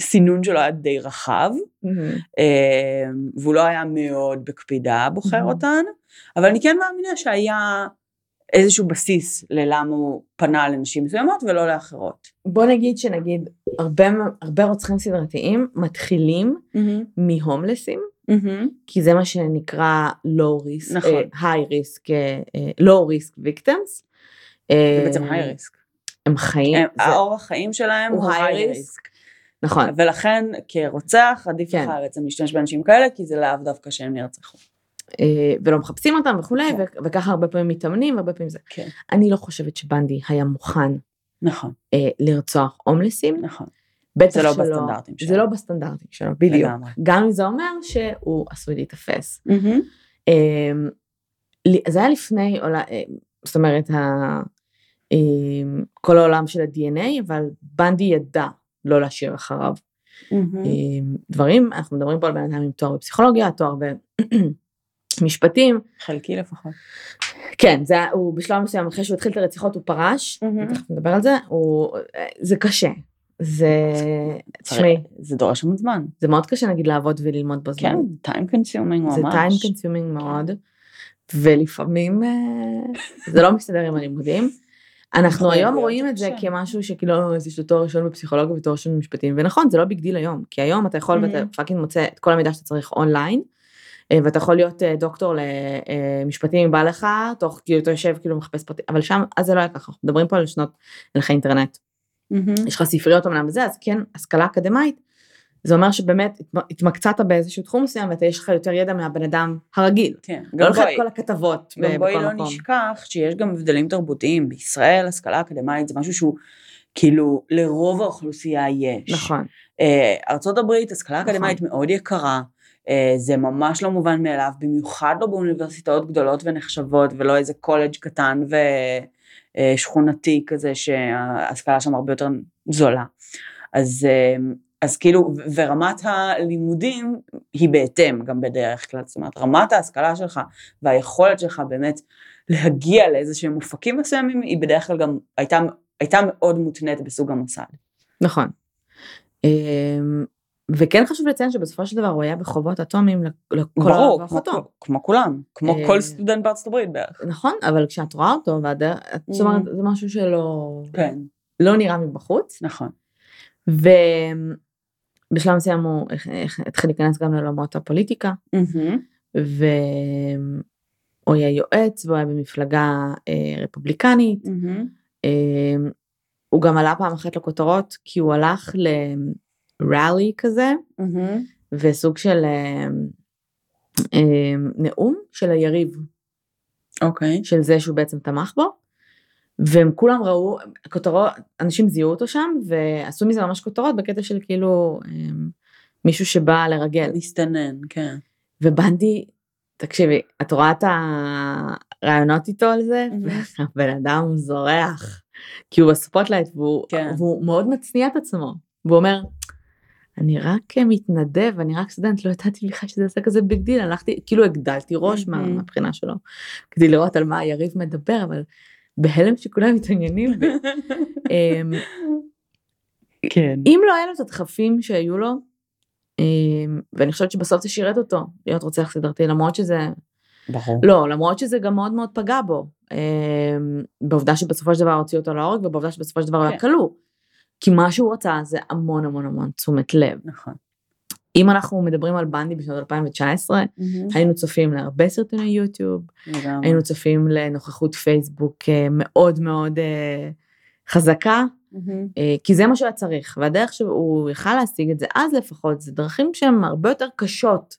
סינון שלו היה די רחב, mm-hmm. והוא לא היה מאוד בקפידה בוחר mm-hmm. אותן, אבל אני כן מאמינה שהיה איזשהו בסיס ללמה הוא פנה לנשים מסוימות ולא לאחרות. בוא נגיד שנגיד הרבה, הרבה רוצחים סדרתיים מתחילים mm-hmm. מהומלסים, mm-hmm. כי זה מה שנקרא low risk, נכון. uh, high risk, uh, low risk victims, זה בעצם היי ריסק. הם חיים. האורח חיים שלהם הוא היי ריסק. נכון. ולכן כרוצח עדיף כן. לך בעצם להשתמש באנשים כאלה כי זה לאו דווקא שהם נרצחו. אה, ולא מחפשים אותם וכולי כן. וככה הרבה פעמים מתאמנים והרבה פעמים זה. כן. אני לא חושבת שבנדי היה מוכן. נכון. אה, לרצוח הומלסים. נכון. בטח זה לא שלא, בסטנדרטים שלו. זה לא בסטנדרטים שלו, בדיוק. לגמרי. גם אם זה אומר שהוא עשוי להיתפס. Mm-hmm. זה היה לפני, זאת אומרת, אמ, כל העולם של ה-DNA, אבל בנדי ידע לא להשאיר אחריו mm-hmm. דברים, אנחנו מדברים פה על בן אדם עם תואר בפסיכולוגיה, תואר במשפטים. חלקי לפחות. כן, זה, הוא בשלב מסוים, אחרי שהוא התחיל את הרציחות הוא פרש, mm-hmm. תכף נדבר על זה, הוא, זה קשה. זה, תשמעי, זה דורש המון זמן. זה מאוד קשה נגיד לעבוד וללמוד בו זמן. כן, time consuming ממש. זה time consuming מאוד, ולפעמים אה, זה לא מסתדר עם הלימודים. אנחנו היום רואים את זה כמשהו שכאילו יש לו תואר ראשון בפסיכולוגיה ותואר ראשון במשפטים ונכון זה לא big deal היום כי היום אתה יכול ואתה fucking מוצא את כל המידע שאתה צריך אונליין. אה, ואתה יכול להיות אה, דוקטור למשפטים אם בא לך תוך כאילו אתה יושב כאילו מחפש פרטים אבל שם אז זה לא היה ככה מדברים פה על שנות הלכי אינטרנט. יש לך ספריות אמנם וזה אז כן השכלה אקדמאית זה אומר שבאמת התמקצעת באיזשהו תחום מסוים ויש לך יותר ידע מהבן אדם הרגיל. כן. לא לך את כל הכתבות גם בואי לא נשכח שיש גם הבדלים תרבותיים. בישראל השכלה אקדמית זה משהו שהוא כאילו לרוב האוכלוסייה יש. נכון. Uh, ארצות הברית השכלה נכון. אקדמית מאוד יקרה. Uh, זה ממש לא מובן מאליו, במיוחד לא באוניברסיטאות גדולות ונחשבות ולא איזה קולג' קטן ושכונתי אה, כזה שההשכלה שם הרבה יותר זולה. אז uh, אז כאילו, ורמת הלימודים היא בהתאם גם בדרך כלל, זאת אומרת, רמת ההשכלה שלך והיכולת שלך באמת להגיע לאיזה שהם מופקים מסוימים, היא בדרך כלל גם הייתה, הייתה מאוד מותנית בסוג המוסד. נכון. אמ, וכן חשוב לציין שבסופו של דבר הוא היה בחובות אטומיים לכל ברור, כמו, כמו, כמו כולם, כמו אה, כל סטודנט בארצות הברית בערך. נכון, אבל כשאת רואה אותו, זאת אומרת, mm. זה משהו שלא כן. לא נראה מבחוץ. נכון. בשלב מסוים הוא התחיל להיכנס גם לעולמות הפוליטיקה, והוא היה יועץ והוא היה במפלגה אה, רפובליקנית. אה, הוא גם עלה פעם אחת לכותרות כי הוא הלך לראלי כזה, וסוג של אה, נאום של היריב. אוקיי. של זה שהוא בעצם תמך בו. והם כולם ראו, כותרות, אנשים זיהו אותו שם ועשו מזה ממש כותרות בקטע של כאילו אמ, מישהו שבא לרגל. להסתנן, כן. ובנדי, תקשיבי, את רואה את הרעיונות איתו על זה? הבן אדם זורח, כי הוא ב spotlight והוא, כן. והוא מאוד מצניע את עצמו, והוא אומר, אני רק מתנדב, אני רק סטודנט, לא ידעתי בכלל שזה עושה כזה big deal, הלכתי, כאילו הגדלתי ראש מהבחינה שלו, כדי לראות על מה היריב מדבר, אבל בהלם שכולם מתעניינים בי. אמ, כן. אם לא היה לו את הדחפים שהיו לו, אמ, ואני חושבת שבסוף זה שירת אותו, להיות רוצח סדרתי, למרות שזה... ברור. לא, למרות שזה גם מאוד מאוד פגע בו. אמ, בעובדה שבסופו של דבר הוציאו אותו להורג, ובעובדה שבסופו של דבר הוא היה כן. כלוא. כי מה שהוא רצה זה המון המון המון תשומת לב. נכון. אם אנחנו מדברים על בנדי בשנת 2019, mm-hmm. היינו צופים להרבה סרטוני יוטיוב, לגמרי. היינו צופים לנוכחות פייסבוק אה, מאוד מאוד uh, חזקה, mm-hmm. כי זה מה שהיה צריך, והדרך שהוא יכל להשיג את זה אז לפחות, זה דרכים שהן הרבה יותר קשות.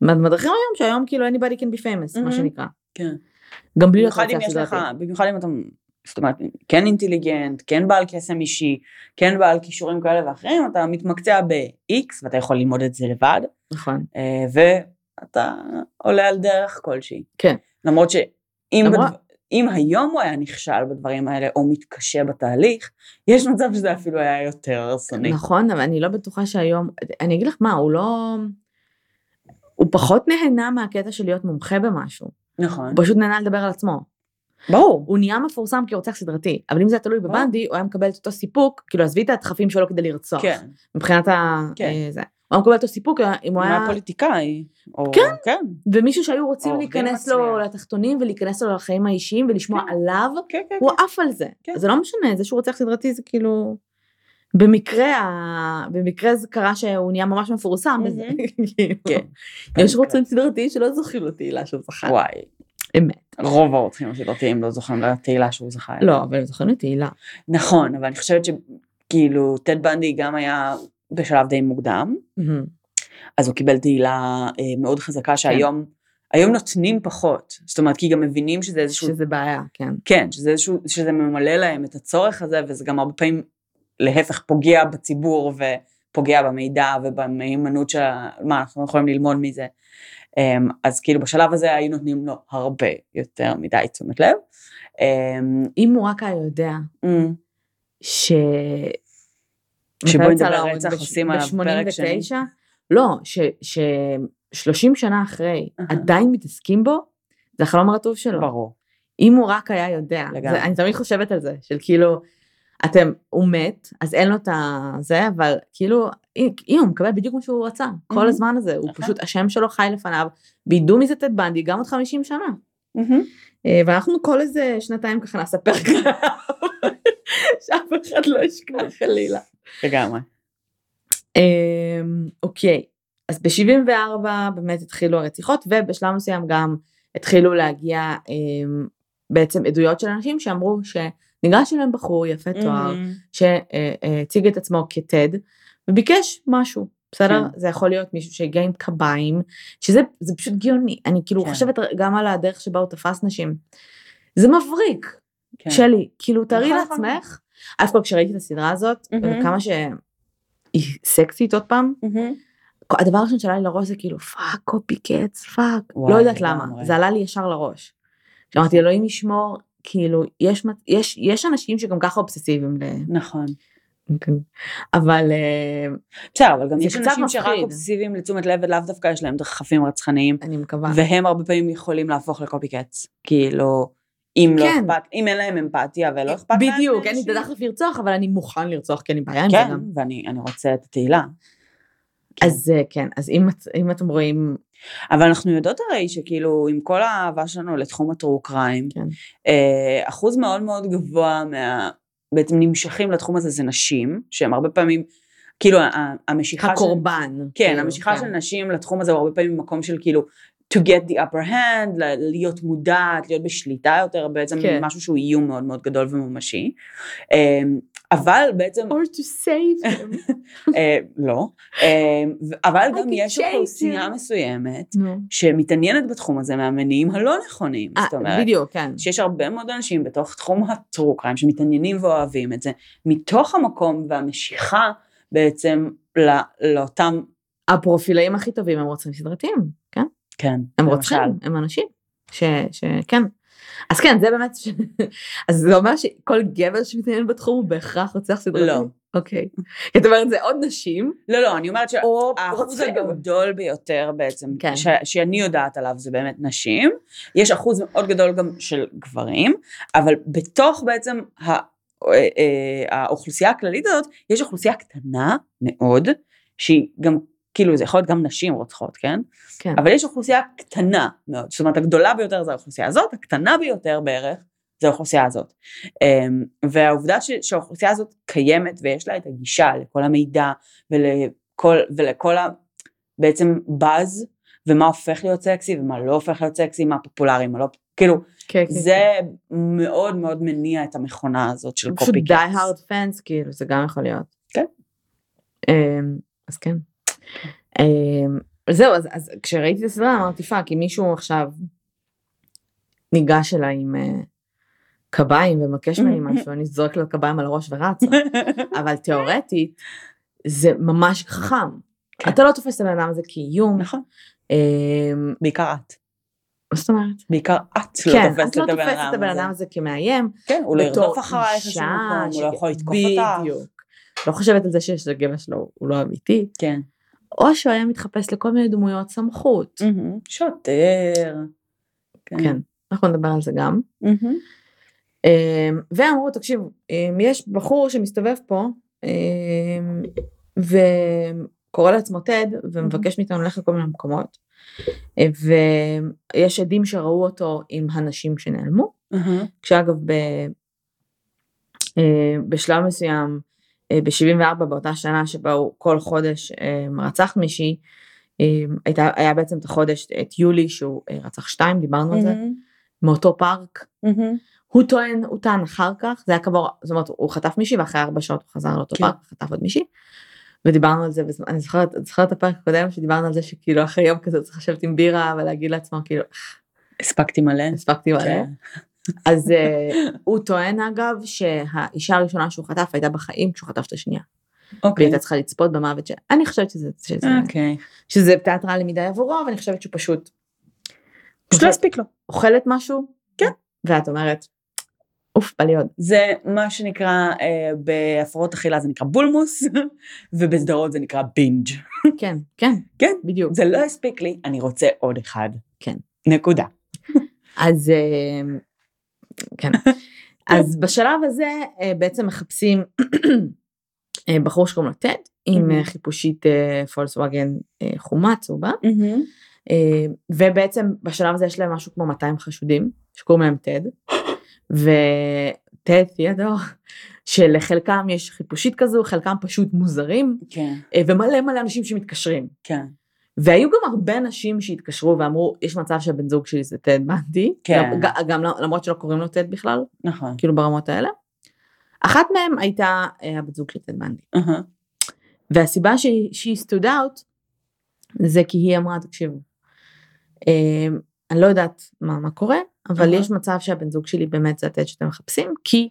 מדרכים היום שהיום כאילו anybody can be famous, mm-hmm. מה שנקרא. כן. גם בלי להיות רוצה במיוחד אם אתה זאת אומרת, כן אינטליגנט, כן בעל קסם אישי, כן בעל כישורים כאלה ואחרים, אתה מתמקצע ב-X ואתה יכול ללמוד את זה לבד. נכון. אה, ואתה עולה על דרך כלשהי. כן. למרות שאם למרות... בדבר, אם היום הוא היה נכשל בדברים האלה או מתקשה בתהליך, יש מצב שזה אפילו היה יותר הרסני. נכון, אבל אני לא בטוחה שהיום, אני אגיד לך מה, הוא לא... הוא פחות נהנה מהקטע של להיות מומחה במשהו. נכון. הוא פשוט נהנה לדבר על עצמו. ברור. הוא נהיה מפורסם כרוצח סדרתי, אבל אם זה היה תלוי בבנדי, הוא היה מקבל את אותו סיפוק, כאילו עזבי את הדחפים שלו כדי לרצוח. כן. מבחינת ה... כן. אה, זה. הוא היה מקבל את אותו סיפוק אם הוא היה... פוליטיקאי. או... כן. כן. ומישהו שהיו רוצים להיכנס לו לתחתונים ולהיכנס לו לחיים האישיים ולשמוע כן. עליו, כן, כן, הוא עף על זה. כן. זה לא משנה, זה שהוא רוצח סדרתי זה כאילו... במקרה, במקרה זה קרה שהוא נהיה ממש מפורסם בזה. כאילו. כן. יש רוצים סדרתי שלא זוכרים לו תהילה שהוא זכה. וואי. אמת. רוב הרוצחים הסדרתיים לא זוכרים לתהילה שהוא זכה. לא, אבל הם זוכרים לתהילה. נכון, אבל אני חושבת שכאילו טד בנדי גם היה בשלב די מוקדם, אז הוא קיבל תהילה אה, מאוד חזקה כן. שהיום, היום נותנים פחות, זאת אומרת כי גם מבינים שזה איזשהו... שזה בעיה, כן. כן, שזה איזשהו, שזה ממלא להם את הצורך הזה, וזה גם הרבה פעמים להפך פוגע בציבור ופוגע במידע ובמהימנות של מה אנחנו יכולים ללמוד מזה. אמ, אז כאילו בשלב הזה היו נותנים לו הרבה יותר מדי תשומת לב. אמ, אם הוא רק היה יודע mm. ש... שבואי נדבר רצח עושים על הפרק שני. לא, ש-30 שנה אחרי עדיין מתעסקים בו, זה החלום הרטוב שלו. ברור. אם הוא רק היה יודע, זה, אני תמיד חושבת על זה, של כאילו, אתם, הוא מת, אז אין לו את הזה, אבל כאילו, אם הוא מקבל בדיוק מה שהוא רצה, כל הזמן הזה, הוא נכון. פשוט, השם שלו חי לפניו, וידעו מי זה טד בנדי גם עוד 50 שנה. אה, ואנחנו כל איזה שנתיים ככה נעשה פרק, שאף אחד לא ישכח חלילה. לגמרי. אמ, אוקיי, אז ב-74 באמת התחילו הרציחות, ובשלב מסוים גם התחילו להגיע אמ, בעצם עדויות של אנשים שאמרו ש... ניגש אליהם בחור יפה תואר, mm-hmm. שהציג את עצמו כטד, וביקש משהו. בסדר? כן. זה יכול להיות מישהו שהגיע עם קביים, שזה פשוט גאוני. אני כאילו כן. חושבת גם על הדרך שבה הוא תפס נשים. זה מבריק, כן. שלי, כאילו תארי נכון, נכון. לעצמך, אף כל כשראיתי את הסדרה הזאת, mm-hmm. וכמה שהיא סקסית עוד פעם, mm-hmm. הדבר הראשון שעלה לי לראש זה כאילו fuck copycat fuck, לא יודעת למה, זה עלה לי ישר לראש. אמרתי אלוהים ישמור, כאילו יש, יש, יש אנשים שגם ככה אובססיביים. נכון. כן. אבל אה, בסדר אבל גם יש אנשים שרק אובססיביים לתשומת לב ולאו דווקא יש להם דחפים רצחניים. אני מקווה. והם הרבה פעמים יכולים להפוך לקופי קץ. כאילו אם לא כן. אכפת, אם אין להם אמפתיה ולא אכפת להם. בדיוק, אין לי את הדחף לרצוח, אבל אני מוכן לרצוח, כי אני בעיה עם זה גם. כן, ואני רוצה את התהילה. אז אה, כן, אז אם, אם אתם רואים... אבל אנחנו יודעות הרי שכאילו עם כל האהבה שלנו לתחום הטרו קריים, כן. אה, אחוז מאוד מאוד גבוה מה... בעצם נמשכים לתחום הזה זה נשים, שהם הרבה פעמים, כאילו המשיכה הקורבן. של... כן, כאילו, המשיכה כן. של נשים לתחום הזה הוא הרבה פעמים מקום של כאילו to get the upper hand, להיות מודעת, להיות בשליטה יותר, בעצם כן. משהו שהוא איום מאוד מאוד גדול וממשי. אבל בעצם... or to save them. אה, לא. אמ, אבל גם יש אוכלוסייה מסוימת שמתעניינת בתחום הזה מהמניעים הלא נכונים. אה, זאת אומרת, בדיוק, כן. שיש הרבה מאוד אנשים בתוך תחום הטרו קריים שמתעניינים ואוהבים את זה, מתוך המקום והמשיכה בעצם לאותם... הפרופילאים הכי טובים הם רוצים סדרתיים, כן? כן, הם רוצחים, הם אנשים, שכן. אז כן, זה באמת, ש... אז זה אומר שכל גבר שמתעניין בתחום הוא בהכרח רוצח סדרתי? לא. אוקיי. את אומרת זה עוד נשים? לא, לא, אני אומרת שהאחוז הגדול ביותר בעצם, כן. ש... שאני יודעת עליו זה באמת נשים, יש אחוז מאוד גדול גם של גברים, אבל בתוך בעצם ה... אה, אה, האוכלוסייה הכללית הזאת, יש אוכלוסייה קטנה מאוד, שהיא גם כאילו זה יכול להיות גם נשים רוצחות, כן? כן. אבל יש אוכלוסייה קטנה מאוד, זאת אומרת הגדולה ביותר זה האוכלוסייה הזאת, הקטנה ביותר בערך זה האוכלוסייה הזאת. אמ, והעובדה ש, שהאוכלוסייה הזאת קיימת ויש לה את הגישה לכל המידע ולכל, ולכל ה... בעצם באז ומה הופך להיות סקסי ומה לא הופך להיות סקסי, מה פופולרי, מה לא, כאילו, כן, כן, זה כן. מאוד מאוד מניע את המכונה הזאת של קופי. פשוט די הארד פאנס, כאילו, זה גם יכול להיות. כן. אמ, אז כן. אמ, זהו, אז, אז כשראיתי את הסדרה אמרתי fuck, אם מישהו עכשיו ניגש אליי עם uh, קביים ומבקש ממני משהו, אני זורקת לו קביים על הראש ורצה. אבל תיאורטית, זה ממש חכם. כן. אתה לא תופס את הבן אדם הזה כאיום. נכון. אמ, בעיקר את. מה זאת אומרת? בעיקר את לא כן, תופסת את הבן אדם הזה. כן, את לא תופסת את הבן אדם הזה כמאיים. כן, הוא לא ירדוף אחרייך איזשהו מקום, הוא לא יכול לתקוף אותך. בדיוק. לא חושבת על זה שיש לגבר שלו, הוא לא אמיתי. כן. או שהוא היה מתחפש לכל מיני דמויות סמכות. שוטר. כן. כן, אנחנו נדבר על זה גם. אמ, ואמרו, תקשיב, יש בחור שמסתובב פה, אמ, וקורא לעצמו טד, ומבקש מאיתנו ללכת לכל מיני מקומות, ויש עדים שראו אותו עם הנשים שנעלמו, כשאגב אה, בשלב מסוים, ב-74 באותה שנה שבה הוא כל חודש אה, רצח מישהי, אה, הייתה, היה בעצם את החודש, את יולי שהוא רצח שתיים, דיברנו mm-hmm. על זה, מאותו פארק. Mm-hmm. הוא טוען, הוא טען אחר כך, זה היה כבור, זאת אומרת הוא חטף מישהי ואחרי ארבע שעות הוא חזר לאותו כן. פארק וחטף עוד מישהי. ודיברנו על זה, ואני זוכרת, זוכרת את הפרק הקודם שדיברנו על זה שכאילו אחרי יום כזה צריך לשבת עם בירה ולהגיד לעצמו כאילו הספקתי מלא, הספקתי מלא, כן. אז uh, הוא טוען אגב שהאישה הראשונה שהוא חטף הייתה בחיים כשהוא חטף את השנייה. אוקיי. והיא הייתה צריכה לצפות במוות שלה. אני חושבת שזה, שזה, okay. אוקיי. שזה תיאטרלי מדי עבורו ואני חושבת שהוא פשוט. פשוט לא הספיק לו. אוכלת משהו? כן. ואת אומרת, אוף, בא לי עוד. זה מה שנקרא, אה, בהפרעות אכילה זה נקרא בולמוס, ובסדרות זה נקרא בינג'. כן, כן. כן, בדיוק. זה לא הספיק לי, אני רוצה עוד אחד. כן. נקודה. אז אה, כן. אז בשלב הזה אה, בעצם מחפשים אה, בחור שקוראים לו טד, עם אה, חיפושית פולסווגן חומה צהובה, ובעצם בשלב הזה יש להם משהו כמו 200 חשודים, שקוראים להם טד, וטד תיאדור, שלחלקם יש חיפושית כזו, חלקם פשוט מוזרים, כן. ומלא מלא אנשים שמתקשרים. כן. והיו גם הרבה נשים שהתקשרו ואמרו, יש מצב שהבן זוג שלי זה טד בנדי, כן. גם, גם למרות שלא קוראים לו טד בכלל, נכון. כאילו ברמות האלה. אחת מהן הייתה אה, הבת זוג של טד בנדי. Uh-huh. והסיבה שהיא stood out זה כי היא אמרה, תקשיבו, אמ, אני לא יודעת מה, מה קורה, אבל יש מצב שהבן זוג שלי באמת זה הטד שאתם מחפשים, כי...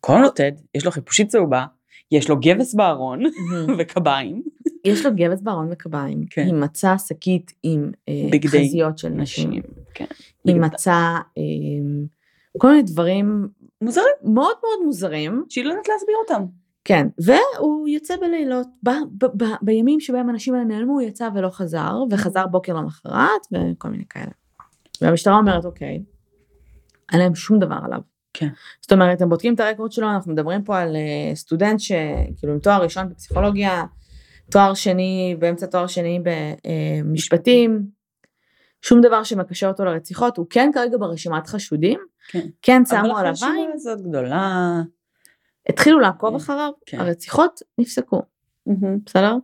קוראים לו טד, יש לו חיפושית צהובה, יש לו גבס בארון וקביים. יש לו גבס בארון וקביים, כן. היא מצאה שקית עם אה, חזיות של נשים, כן. היא מצאה אה, כל מיני דברים מוזרים, מאוד מאוד מוזרים, שהיא לא יודעת להסביר אותם. כן, והוא יוצא בלילות, ב, ב, ב, בימים שבהם האנשים האלה נעלמו, הוא יצא ולא חזר, וחזר בוקר למחרת, וכל מיני כאלה. והמשטרה אומרת, אוקיי, אין להם שום דבר עליו. כן. זאת אומרת, הם בודקים את הרקורד שלו, אנחנו מדברים פה על uh, סטודנט שכאילו עם תואר ראשון בפסיכולוגיה, תואר שני, באמצע תואר שני במשפטים, שום דבר שמקשר אותו לרציחות, הוא כן כרגע ברשימת חשודים, כן, כן שמו עליו עין. אבל החשיבה הזאת גדולה. התחילו לעקוב כן, אחריו, כן. הרציחות נפסקו. בסדר?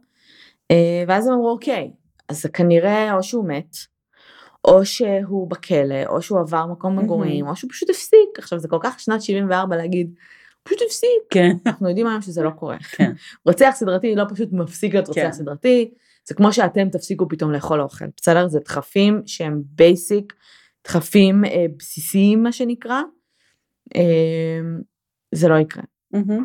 אה, ואז הם אמרו, אוקיי, אז כנראה או שהוא מת, או שהוא בכלא, או שהוא עבר מקום מגורים. או שהוא פשוט הפסיק. עכשיו זה כל כך שנת 74 להגיד, פשוט הפסיק. כן. אנחנו יודעים היום שזה לא קורה. כן. רוצח סדרתי לא פשוט מפסיק להיות רוצח כן. סדרתי, זה כמו שאתם תפסיקו פתאום לאכול אוכל, בסדר? זה דחפים שהם basic, דחפים אה, בסיסיים מה שנקרא, אה, זה לא יקרה. Mm-hmm.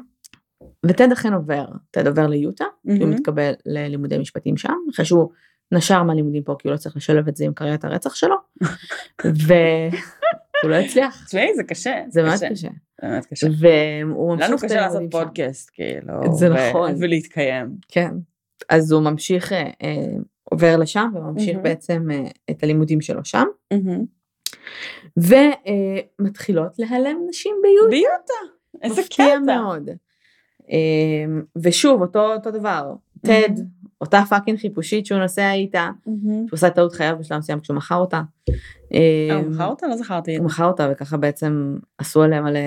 וטד אכן עובר, טד עובר ליוטה, mm-hmm. כי הוא מתקבל ללימודי משפטים שם, אחרי שהוא נשר מהלימודים פה כי הוא לא צריך לשלב את זה עם קריירת הרצח שלו, והוא לא הצליח. תשמעי, זה קשה. זה מאוד קשה. זה מאוד קשה. והוא ממשיך... לנו קשה לעשות פודקאסט, כאילו. זה נכון. ולהתקיים. כן. אז הוא ממשיך, אה, אה, עובר לשם וממשיך בעצם אה, את הלימודים שלו שם. ומתחילות להיעלם נשים ביוטה. ביוטה. איזה קטע. מפתיע מאוד. ושוב, אותו, אותו דבר, טד, אותה fucking חיפושית שהוא נוסע איתה, שהוא עושה טעות חייו בשלב מסוים כשהוא מכר אותה. הוא מכר אותה? לא זכרתי. הוא מכר אותה וככה בעצם עשו עליהם על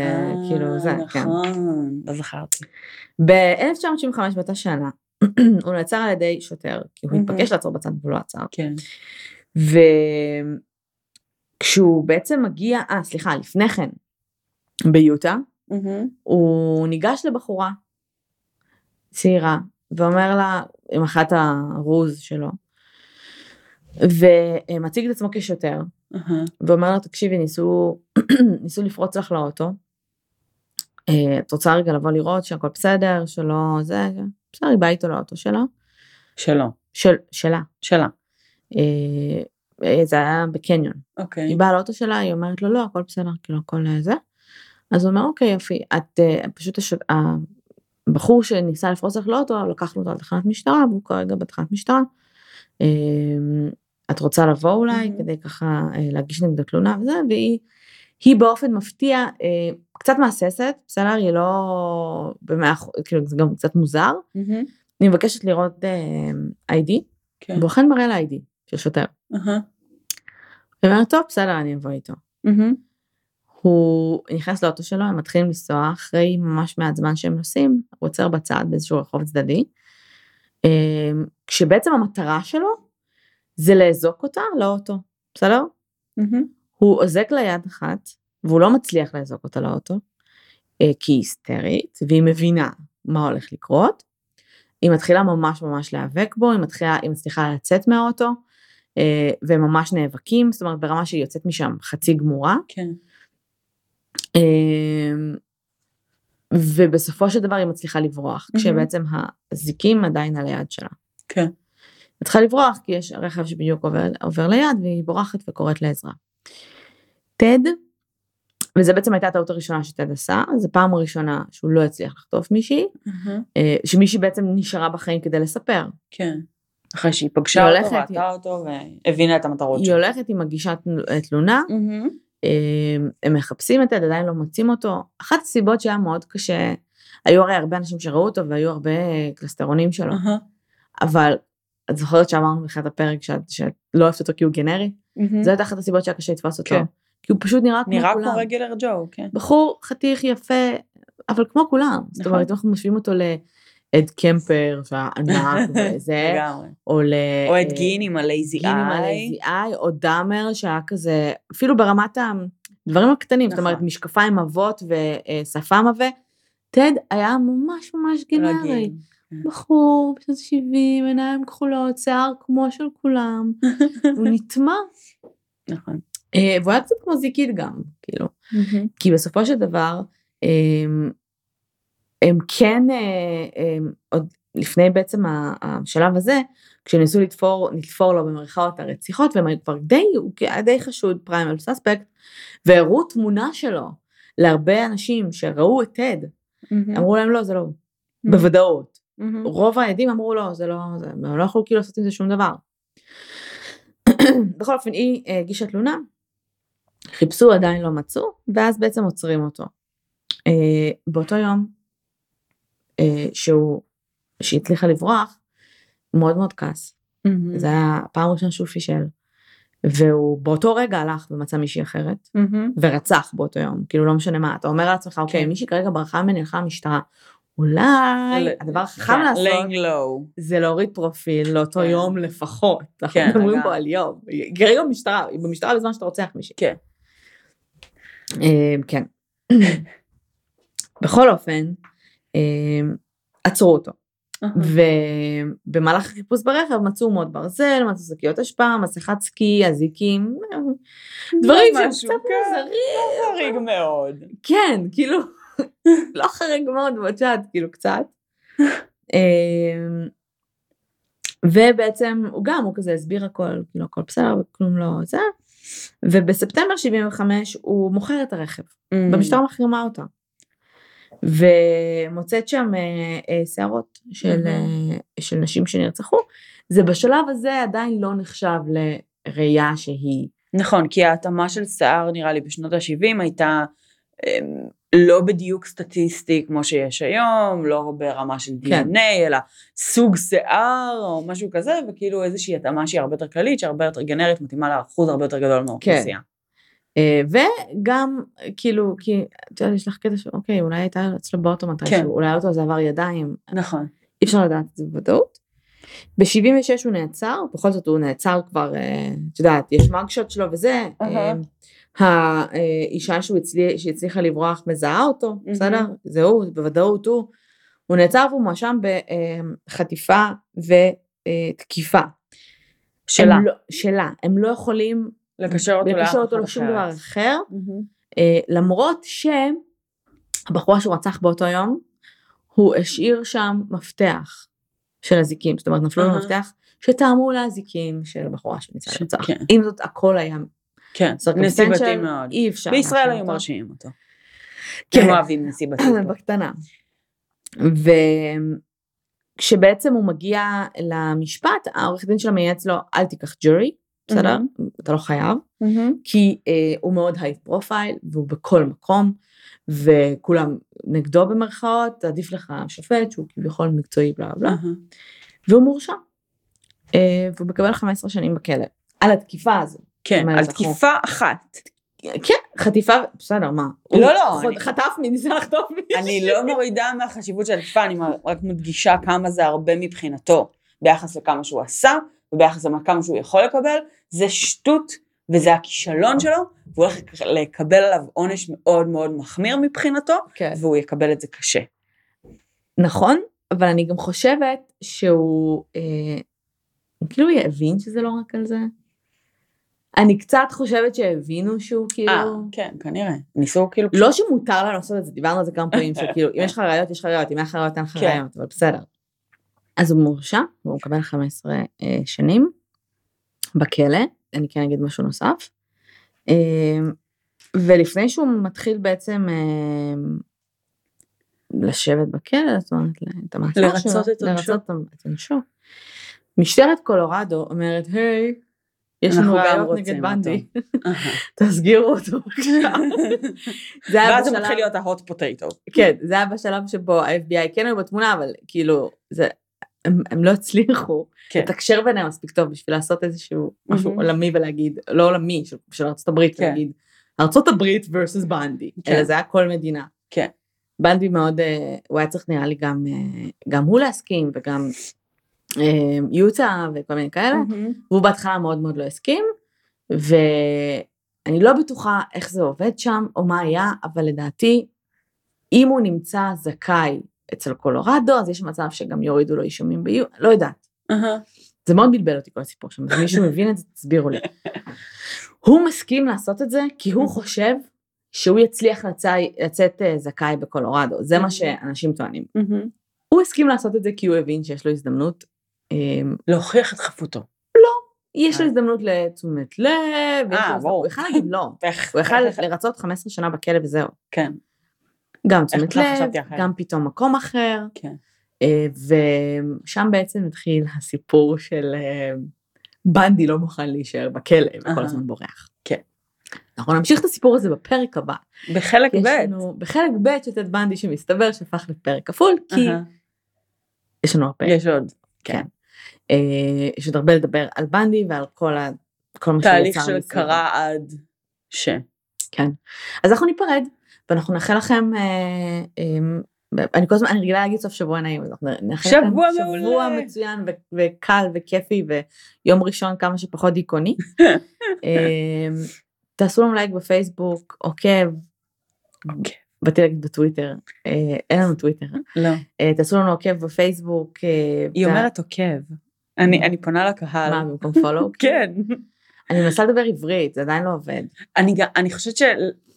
כאילו זה, כן. נכון, לא זכרתי. ב-1975 באותה שנה, הוא נעצר על ידי שוטר, כי הוא התבקש לעצור בצד והוא לא עצר. כן. וכשהוא בעצם מגיע, אה סליחה, לפני כן, ביוטה, הוא ניגש לבחורה צעירה, ואומר לה, עם אחת הרוז שלו, ומציג את עצמו כשוטר, ואומר לה, תקשיבי, ניסו, ניסו לפרוץ לך לאוטו, אה, את רוצה רגע לבוא לראות שהכל בסדר, שלא זה, בסדר, היא באה איתו לאוטו שלה. שלו. של, שלה. שלה. אה, אה, זה היה בקניון. אוקיי. היא באה לאוטו שלה, היא אומרת לו, לא, הכל בסדר, כאילו, הכל זה. אז הוא אומר, אוקיי, יופי, את פשוט, הש... הבחור שניסה לפרוץ לך לאוטו, לקחנו אותו לתחנת משטרה, והוא כרגע בתחנת משטרה. את רוצה לבוא אולי, mm-hmm. כדי ככה להגיש נגדו תלונה וזה, והיא היא באופן מפתיע אה, קצת מהססת, בסדר? היא לא במאה אחוז, כאילו זה גם קצת מוזר. Mm-hmm. אני מבקשת לראות אה, איי-די, כן. והוא אכן מראה לה איי-די של שוטר. Uh-huh. היא אומרת, טוב, בסדר, אני אבוא איתו. הוא נכנס לאוטו שלו, הם מתחילים לנסוע, אחרי ממש מעט זמן שהם נוסעים, הוא עוצר בצד באיזשהו רחוב צדדי, אה, כשבעצם המטרה שלו זה לאזוק אותה לאוטו, בסדר? Mm-hmm. הוא אוזק לה יד אחת, והוא לא מצליח לאזוק אותה לאוטו, אה, כי היא היסטרית, והיא מבינה מה הולך לקרות. היא מתחילה ממש ממש להיאבק בו, היא, מתחילה, היא מצליחה לצאת מהאוטו, אה, והם ממש נאבקים, זאת אומרת ברמה שהיא יוצאת משם חצי גמורה. כן. ובסופו של דבר היא מצליחה לברוח, mm-hmm. כשבעצם הזיקים עדיין על היד שלה. כן. היא צריכה לברוח כי יש רכב שבדיוק עובר, עובר ליד והיא בורחת וקוראת לעזרה. טד, וזה בעצם הייתה הטעות הראשונה שטד עשה, זו פעם ראשונה שהוא לא הצליח לחטוף מישהי, mm-hmm. שמישהי בעצם נשארה בחיים כדי לספר. כן. אחרי שהיא פגשה אותו, ראתה אותו והבינה את המטרות שלו. היא הולכת, היא מגישה תלונה, mm-hmm. הם מחפשים את טד, עדיין לא מוצאים אותו. אחת הסיבות שהיה מאוד קשה, היו הרי הרבה אנשים שראו אותו והיו הרבה קלסטרונים שלו, mm-hmm. אבל את זוכרת שאמרנו בתחילת הפרק שאת, שאת לא אוהבת אותו כי הוא גנרי? Mm-hmm. זו הייתה אחת הסיבות שהיה קשה לתפוס אותו. כן. כי הוא פשוט נראה כמו נראה כולם. נראה כמו רגלר ג'ו, כן. בחור חתיך יפה, אבל כמו כולם. נכון. זאת אומרת, אנחנו משווים אותו לאד קמפר, שהענק וזה, או ל... או את גין עם הלייזי איי. גין עם הלייזי איי, או דאמר שהיה כזה, אפילו ברמת הדברים הקטנים, זאת אומרת, נכון. משקפיים עבות ושפם עבה. טד היה ממש ממש גנרי. כן. בחור בשנות ה-70, עיניים כחולות, שיער כמו של כולם, הוא נטמע. נכון. אה, והוא היה קצת כמו זיקית גם, כאילו. כי בסופו של דבר, הם, כן, אה, הם, עוד לפני בעצם השלב הזה, כשניסו לתפור, לתפור לו במרכאות הרציחות, והם כבר די, הוא היה די חשוד פריימל סאספקט, והראו תמונה שלו להרבה אנשים שראו את טד, mm-hmm. אמרו להם לא, זה לא הוא, mm-hmm. בוודאות. Mm-hmm. רוב העדים אמרו לא, זה לא, זה, הם לא יכולו כאילו לעשות עם זה שום דבר. בכל אופן, היא הגישה תלונה, חיפשו, עדיין לא מצאו, ואז בעצם עוצרים אותו. אה, באותו יום שהוא, שהיא הצליחה לברוח, מאוד מאוד כעס. Mm-hmm. זה היה הפעם הראשונה שהוא פישל. והוא באותו רגע הלך ומצא מישהי אחרת, mm-hmm. ורצח באותו יום, כאילו לא משנה מה, אתה אומר לעצמך, אוקיי, כן. מישהי כרגע ברחה ממני, הלכה למשטרה, אולי הדבר החכם כן, לעשות, זה להוריד פרופיל לאותו כן. יום לפחות, אנחנו מדברים פה על יום, כרגע במשטרה, במשטרה בזמן שאתה רוצח מישהי. כן. אמ, כן. בכל אופן, עצרו אותו. ובמהלך החיפוש ברכב מצאו מוד ברזל, מצאו שקיות אשפה, מסכת סקי, אזיקים, דברים שהם קצת כן, מוזרים. לא חריג מאוד. כן, כאילו, לא חריג מאוד בצ'אט, כאילו קצת. אמ, ובעצם הוא גם, הוא כזה הסביר הכל, כאילו הכל בסדר וכלום לא זה. ובספטמבר 75 הוא מוכר את הרכב, mm. במשטרה מחרימה אותה. ומוצאת שם אה, אה, שערות של. אה, של נשים שנרצחו, זה בשלב הזה עדיין לא נחשב לראייה שהיא... נכון, כי ההתאמה של שיער נראה לי בשנות ה-70 הייתה אה, לא בדיוק סטטיסטי כמו שיש היום, לא ברמה של DNA, כן. אלא סוג שיער או משהו כזה, וכאילו איזושהי התאמה שהיא הרבה יותר כללית, שהרבה יותר גנרית, מתאימה לאחוז הרבה יותר גדול מהאוכלוסייה. כן. אה, וגם כאילו כי את יודעת יש לך קטע שאוקיי אולי הייתה אצלו באוטו מתישהו כן. אולי האוטו הזה עבר ידיים נכון אי אפשר לדעת את זה בוודאות. ב-76 הוא נעצר בכל זאת הוא נעצר כבר אה, את יודעת יש מגשוט שלו וזה. האישה שהוא הצליח, שהצליחה לברוח מזהה אותו. בסדר זה הוא בוודאות הוא הוא נעצר והוא מואשם בחטיפה ותקיפה. שלה. הם לא, שלה הם לא יכולים לקשר אותו, לקשר אותו לשום דבר אחר, mm-hmm. למרות שהבחורה שהוא רצח באותו יום, הוא השאיר שם מפתח של אזיקים, זאת אומרת נפלו לו מפתח שטעמו לאזיקים של הבחורה שניסה לרצח. כן. עם זאת הכל היה כן, נסיבתי מאוד. אי אפשר. בישראל היו מרשיעים אותו. כן. הם אוהבים נסיבתי. בקטנה. וכשבעצם הוא מגיע למשפט, העורך דין שלו מייעץ לו, אל תיקח ג'ורי, בסדר? Mm-hmm. אתה לא חייב, mm-hmm. כי אה, הוא מאוד high profile והוא בכל מקום וכולם נגדו במרכאות, עדיף לך שופט שהוא כביכול מקצועי בלה בלה, mm-hmm. והוא מורשע. אה, והוא מקבל 15 שנים בכלא על התקיפה הזו. כן, על תקיפה אחת. כן, חטיפה, בסדר, מה? לא, לא. חטף מי, ניסה לחטוף מי. אני לא מורידה מהחשיבות של התקיפה, אני רק מדגישה כמה זה הרבה מבחינתו, ביחס לכמה שהוא עשה, וביחס לכמה שהוא יכול לקבל, זה שטות וזה הכישלון שלו, והוא הולך לקבל עליו עונש מאוד מאוד מחמיר מבחינתו, כן. והוא יקבל את זה קשה. נכון, אבל אני גם חושבת שהוא, אה, כאילו יבין שזה לא רק על זה. אני קצת חושבת שהבינו שהוא כאילו... 아, אה, כן, כנראה. ניסו כאילו... לא שמותר לנו לעשות את זה, דיברנו על זה כמה פעמים, שכאילו, אם יש לך ראיות, יש לך ראיות, אם אין לך ראיות, אין לך כן. ראיות, אבל בסדר. אז הוא מורשע, והוא מקבל 15 אה, שנים בכלא, אני כן אגיד משהו נוסף. אה, ולפני שהוא מתחיל בעצם אה, לשבת בכלא, זאת אומרת, את המעצר שלו, לרצות את עונשו. את. משטרת קולורדו אומרת, היי, יש לנו ראיות נגד בנדי, תסגירו אותו. ואז זה מתחיל להיות ההוט פוטטו. כן, זה היה בשלב שבו ה-FBI כן היו בתמונה, אבל כאילו, זה הם, הם לא הצליחו כן. לתקשר ביניהם מספיק טוב בשביל לעשות איזשהו mm-hmm. משהו עולמי ולהגיד, לא עולמי, של, של ארצות הברית, כן. להגיד, ארצות הברית versus בנדי, כן. אלא זה היה כל מדינה. כן. בנדי מאוד, אה, הוא היה צריך נראה לי גם, אה, גם הוא להסכים וגם אה, יוטה וכל מיני כאלה, mm-hmm. והוא בהתחלה מאוד מאוד לא הסכים, ואני לא בטוחה איך זה עובד שם או מה היה, אבל לדעתי, אם הוא נמצא זכאי אצל קולורדו, אז יש מצב שגם יורידו לו אישומים ביו, לא יודעת. זה מאוד בלבל אותי כל הסיפור שם, אז מישהו מבין את זה, תסבירו לי. הוא מסכים לעשות את זה כי הוא חושב שהוא יצליח לצאת אה, זכאי בקולורדו, זה מה שאנשים טוענים. הוא הסכים לעשות את זה כי הוא הבין שיש לו הזדמנות. אמ, להוכיח את חפותו. לא, יש לו אה. הזדמנות לתשומת לב, אה. הוא יכל להגיד לא, הוא יכל לרצות 15 שנה בכלא וזהו. כן. גם תשומת לב, גם פתאום מקום אחר. כן. אה, ושם בעצם התחיל הסיפור של בנדי לא מוכן להישאר בכלא וכל הזמן בורח. כן. אנחנו נמשיך את הסיפור הזה בפרק הבא. בחלק ב'. בחלק ב' של טד בנדי שמסתבר שהפך לפרק כפול, כי יש לנו הרבה. יש עוד. כן. אה, יש עוד הרבה לדבר על בנדי ועל כל, ה, כל מה תהליך שקרה עד ש. כן. אז אנחנו ניפרד ואנחנו נאחל לכם, אה, אה, אני כל הזמן, אני רגילה להגיד סוף שבוע נעים, אז אנחנו נאחל לכם שבוע מצוין וקל וכיפי ויום ראשון כמה שפחות דיכאוני. תעשו לנו לייק בפייסבוק, עוקב. עוקב. באתי להגיד בטוויטר, אה, אין לנו טוויטר. לא. אה, תעשו לנו עוקב בפייסבוק. אה, היא אומרת עוקב. אני פונה לקהל. מה, במקום פולו? כן. אני מנסה לדבר עברית, זה עדיין לא עובד. אני חושבת ש...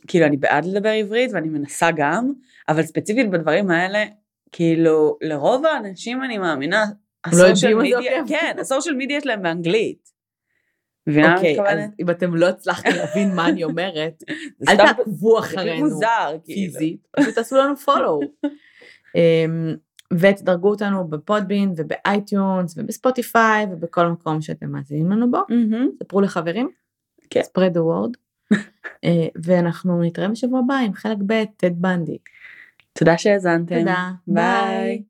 כאילו, אני בעד לדבר עברית ואני מנסה גם, אבל ספציפית בדברים האלה, כאילו, לרוב האנשים אני מאמינה, לא מה זה עוקב. כן, ה social media שלהם באנגלית. אני אז אם אתם לא הצלחתם להבין מה אני אומרת, אל תעקבו אחרינו מוזר, כאילו. פיזית, פשוט תעשו לנו follow. ותדרגו אותנו ב Podbean וב iTunes וב Spotify ובכל מקום שאתם מאזינים לנו בו. ספרו לחברים. כן. spread the word. אה, ואנחנו נתראה בשבוע הבא עם חלק ב' טד בנדי. תודה שהאזנתם. תודה. ביי.